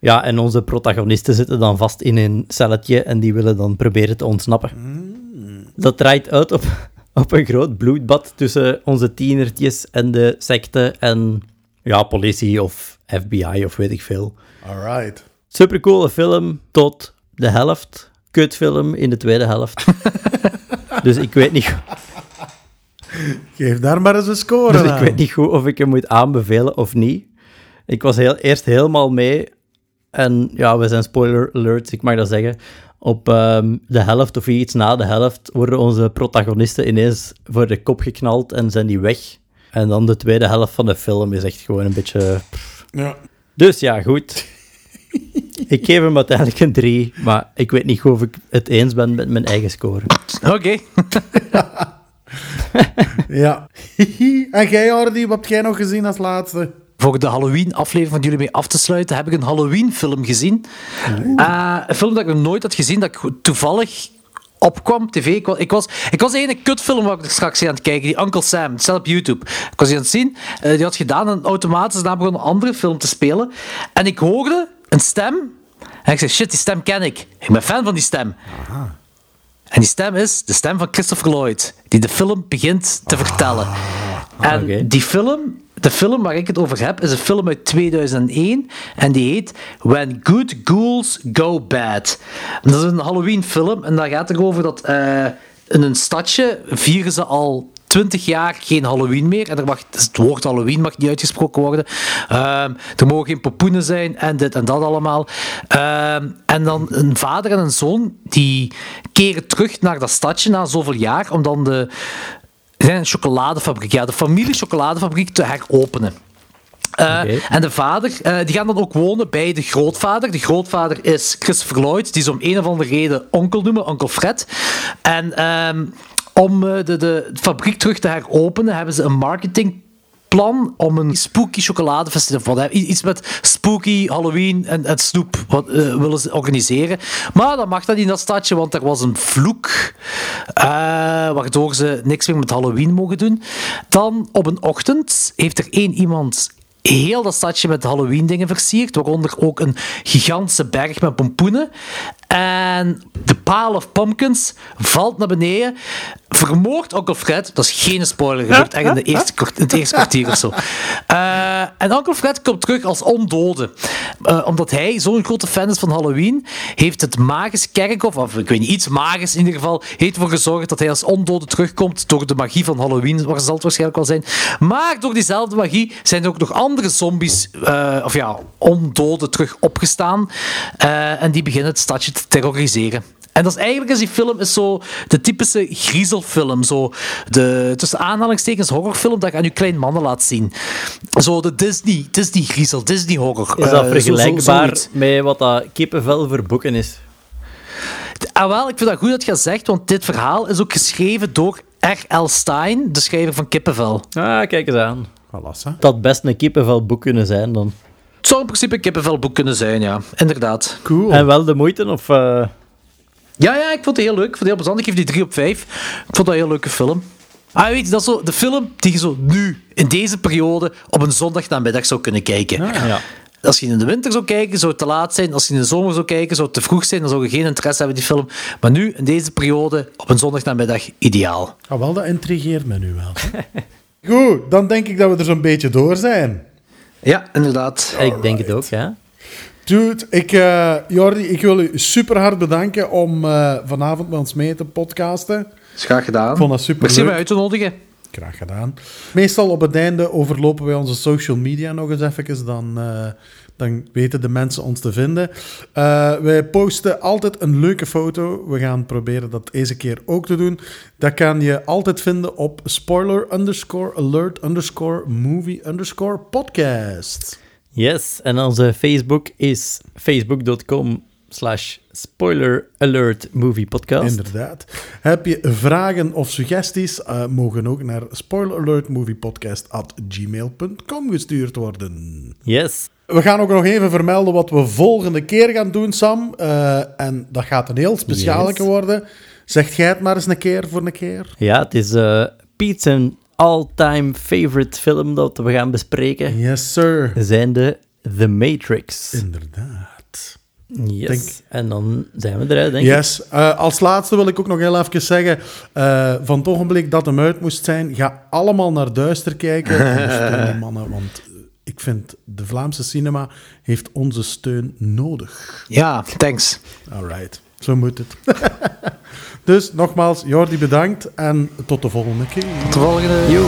Ja, en onze protagonisten zitten dan vast in een celletje en die willen dan proberen te ontsnappen. Mm. Dat draait uit op, [LAUGHS] op een groot bloedbad tussen onze tienertjes en de secte en ja, politie of FBI of weet ik veel. Alright. Supercoole film tot de helft. Kutfilm in de tweede helft. [LAUGHS] dus ik weet niet... Geef daar maar eens een score Dus aan. ik weet niet goed of ik hem moet aanbevelen of niet. Ik was heel, eerst helemaal mee. En ja, we zijn spoiler alerts, ik mag dat zeggen. Op um, de helft of iets na de helft worden onze protagonisten ineens voor de kop geknald en zijn die weg. En dan de tweede helft van de film is echt gewoon een beetje... Ja. Dus ja, goed. [LAUGHS] ik geef hem uiteindelijk een 3, maar ik weet niet of ik het eens ben met mijn eigen score. Oké. Okay. [LAUGHS] ja. [LAUGHS] en jij, Hardy, wat heb jij nog gezien als laatste? Voor de Halloween-aflevering van jullie mee af te sluiten, heb ik een Halloween-film gezien. Uh, een film dat ik nog nooit had gezien, dat ik toevallig opkwam op tv. Ik was, ik was, ik was een kutfilm waar ik straks aan het kijken, die Uncle Sam. Het staat op YouTube. Ik was die aan het zien. Uh, die had gedaan en automatisch daarna begon een andere film te spelen. En ik hoorde een stem. En ik zei, shit, die stem ken ik. Ik ben fan van die stem. Aha. En die stem is de stem van Christopher Lloyd, die de film begint te vertellen. Ah, en okay. die film, de film waar ik het over heb, is een film uit 2001 en die heet When Good Ghouls Go Bad. Dat is een Halloween film en daar gaat het over dat uh, in een stadje vieren ze al 20 jaar geen Halloween meer. En er mag, het woord Halloween mag niet uitgesproken worden. Um, er mogen geen popoenen zijn en dit en dat allemaal. Um, en dan een vader en een zoon die keren terug naar dat stadje na zoveel jaar om dan de een chocoladefabriek, ja, de familie chocoladefabriek te heropenen. Uh, okay. En de vader, uh, die gaan dan ook wonen bij de grootvader. De grootvader is Christopher Lloyd, die ze om een of andere reden onkel noemen, onkel Fred. En um, om de, de, de fabriek terug te heropenen, hebben ze een marketing plan om een spooky chocoladefestival, iets met spooky Halloween en, en snoep wat, uh, willen ze organiseren. Maar dat mag dat in dat stadje, want er was een vloek, uh, waardoor ze niks meer met Halloween mogen doen. Dan op een ochtend heeft er één iemand heel dat stadje met Halloween dingen versierd, waaronder ook een gigantische berg met pompoenen. En de pile of pumpkins valt naar beneden, vermoordt Onkel Fred. Dat is geen spoiler, gebeurt echt in, de eerste, het eerste kwartier of zo. Uh, [LAUGHS] en Onkel Fred komt terug als ondode. Uh, omdat hij zo'n grote fan is van Halloween, heeft het magisch kerkhof, of ik weet niet, iets magisch in ieder geval, heeft ervoor gezorgd dat hij als ondode terugkomt door de magie van Halloween, waar zal het waarschijnlijk wel zijn. Maar door diezelfde magie zijn er ook nog andere zombies, uh, of ja, ondoden terug opgestaan. en die beginnen het stadje te terroriseren. En dat is eigenlijk is die film is zo de typische griezelfilm. Zo de, tussen aanhalingstekens horrorfilm dat je aan je klein mannen laat zien. Zo de Disney, Disney griezel, Disney horror. Is dat uh, vergelijkbaar zo, met wat dat kippenvel voor boeken is? Ah, wel, ik vind dat goed dat je dat zegt, want dit verhaal is ook geschreven door R.L. Stein, de schrijver van Kippenvel. Ah, kijk eens aan. Voilà, hè. Dat had best een kippenvelboek kunnen zijn dan. Het zou in principe een kippenvelboek kunnen zijn, ja. Inderdaad. Cool. En wel de moeite, of... eh, Ja, ja, ik vond het heel leuk. Ik vond het heel plezant. Ik geef die 3 op 5. Ik vond dat een heel leuke film. Ah, weet je, dat is zo de film die je zo nu, in deze periode, op een zondagnamiddag zou kunnen kijken. ja. Als je in de winter zou kijken, zou het te laat zijn. Als je in de zomer zou kijken, zou het te vroeg zijn. Dan zou je geen interesse hebben in die film. Maar nu, in deze periode, op een zondagnamiddag, ideaal. Ah, wel, dat intrigeert me nu wel. Goed, dan denk ik dat we er zo'n beetje door zijn. Ja, inderdaad. Ik denk het ook, ja. Dude, ik, eh, Jordi, ik wil u super hard bedanken om eh, vanavond met ons mee te podcasten. Is graag gedaan. Ik vond dat super Merci om leuk. mij uit te nodigen. Graag gedaan. Meestal op het einde overlopen wij onze social media nog eens even. Dan, eh, dan weten de mensen ons te vinden. Eh, wij posten altijd een leuke foto. We gaan proberen dat deze keer ook te doen. Dat kan je altijd vinden op spoiler underscore alert underscore movie underscore podcast. Yes, en onze Facebook is facebook.com slash spoiler alert movie podcast. Inderdaad. Heb je vragen of suggesties, eh, mogen ook naar spoileralertmoviepodcast.gmail.com gestuurd worden. Yes. We gaan ook nog even vermelden wat we volgende keer gaan doen, Sam. Eh, en dat gaat een heel speciale Yes. worden. Zegt jij het maar eens een keer voor een keer. Ja, het is eh Piet zijn all-time favorite film dat we gaan bespreken. Yes, sir. Zijn de The Matrix. Inderdaad. Yes. Denk- En dan zijn we eruit, denk ik. Yes. Eh, als laatste wil ik ook nog heel even zeggen, eh, van het ogenblik dat hem uit moest zijn, ga allemaal naar Duister kijken. [LAUGHS] Steun mannen, want eh, ik vind de Vlaamse cinema heeft onze steun nodig. Ja, thanks. Alright, zo moet het. [LAUGHS] dus nogmaals, Jordi bedankt en tot de volgende keer. Tot de volgende. Yo.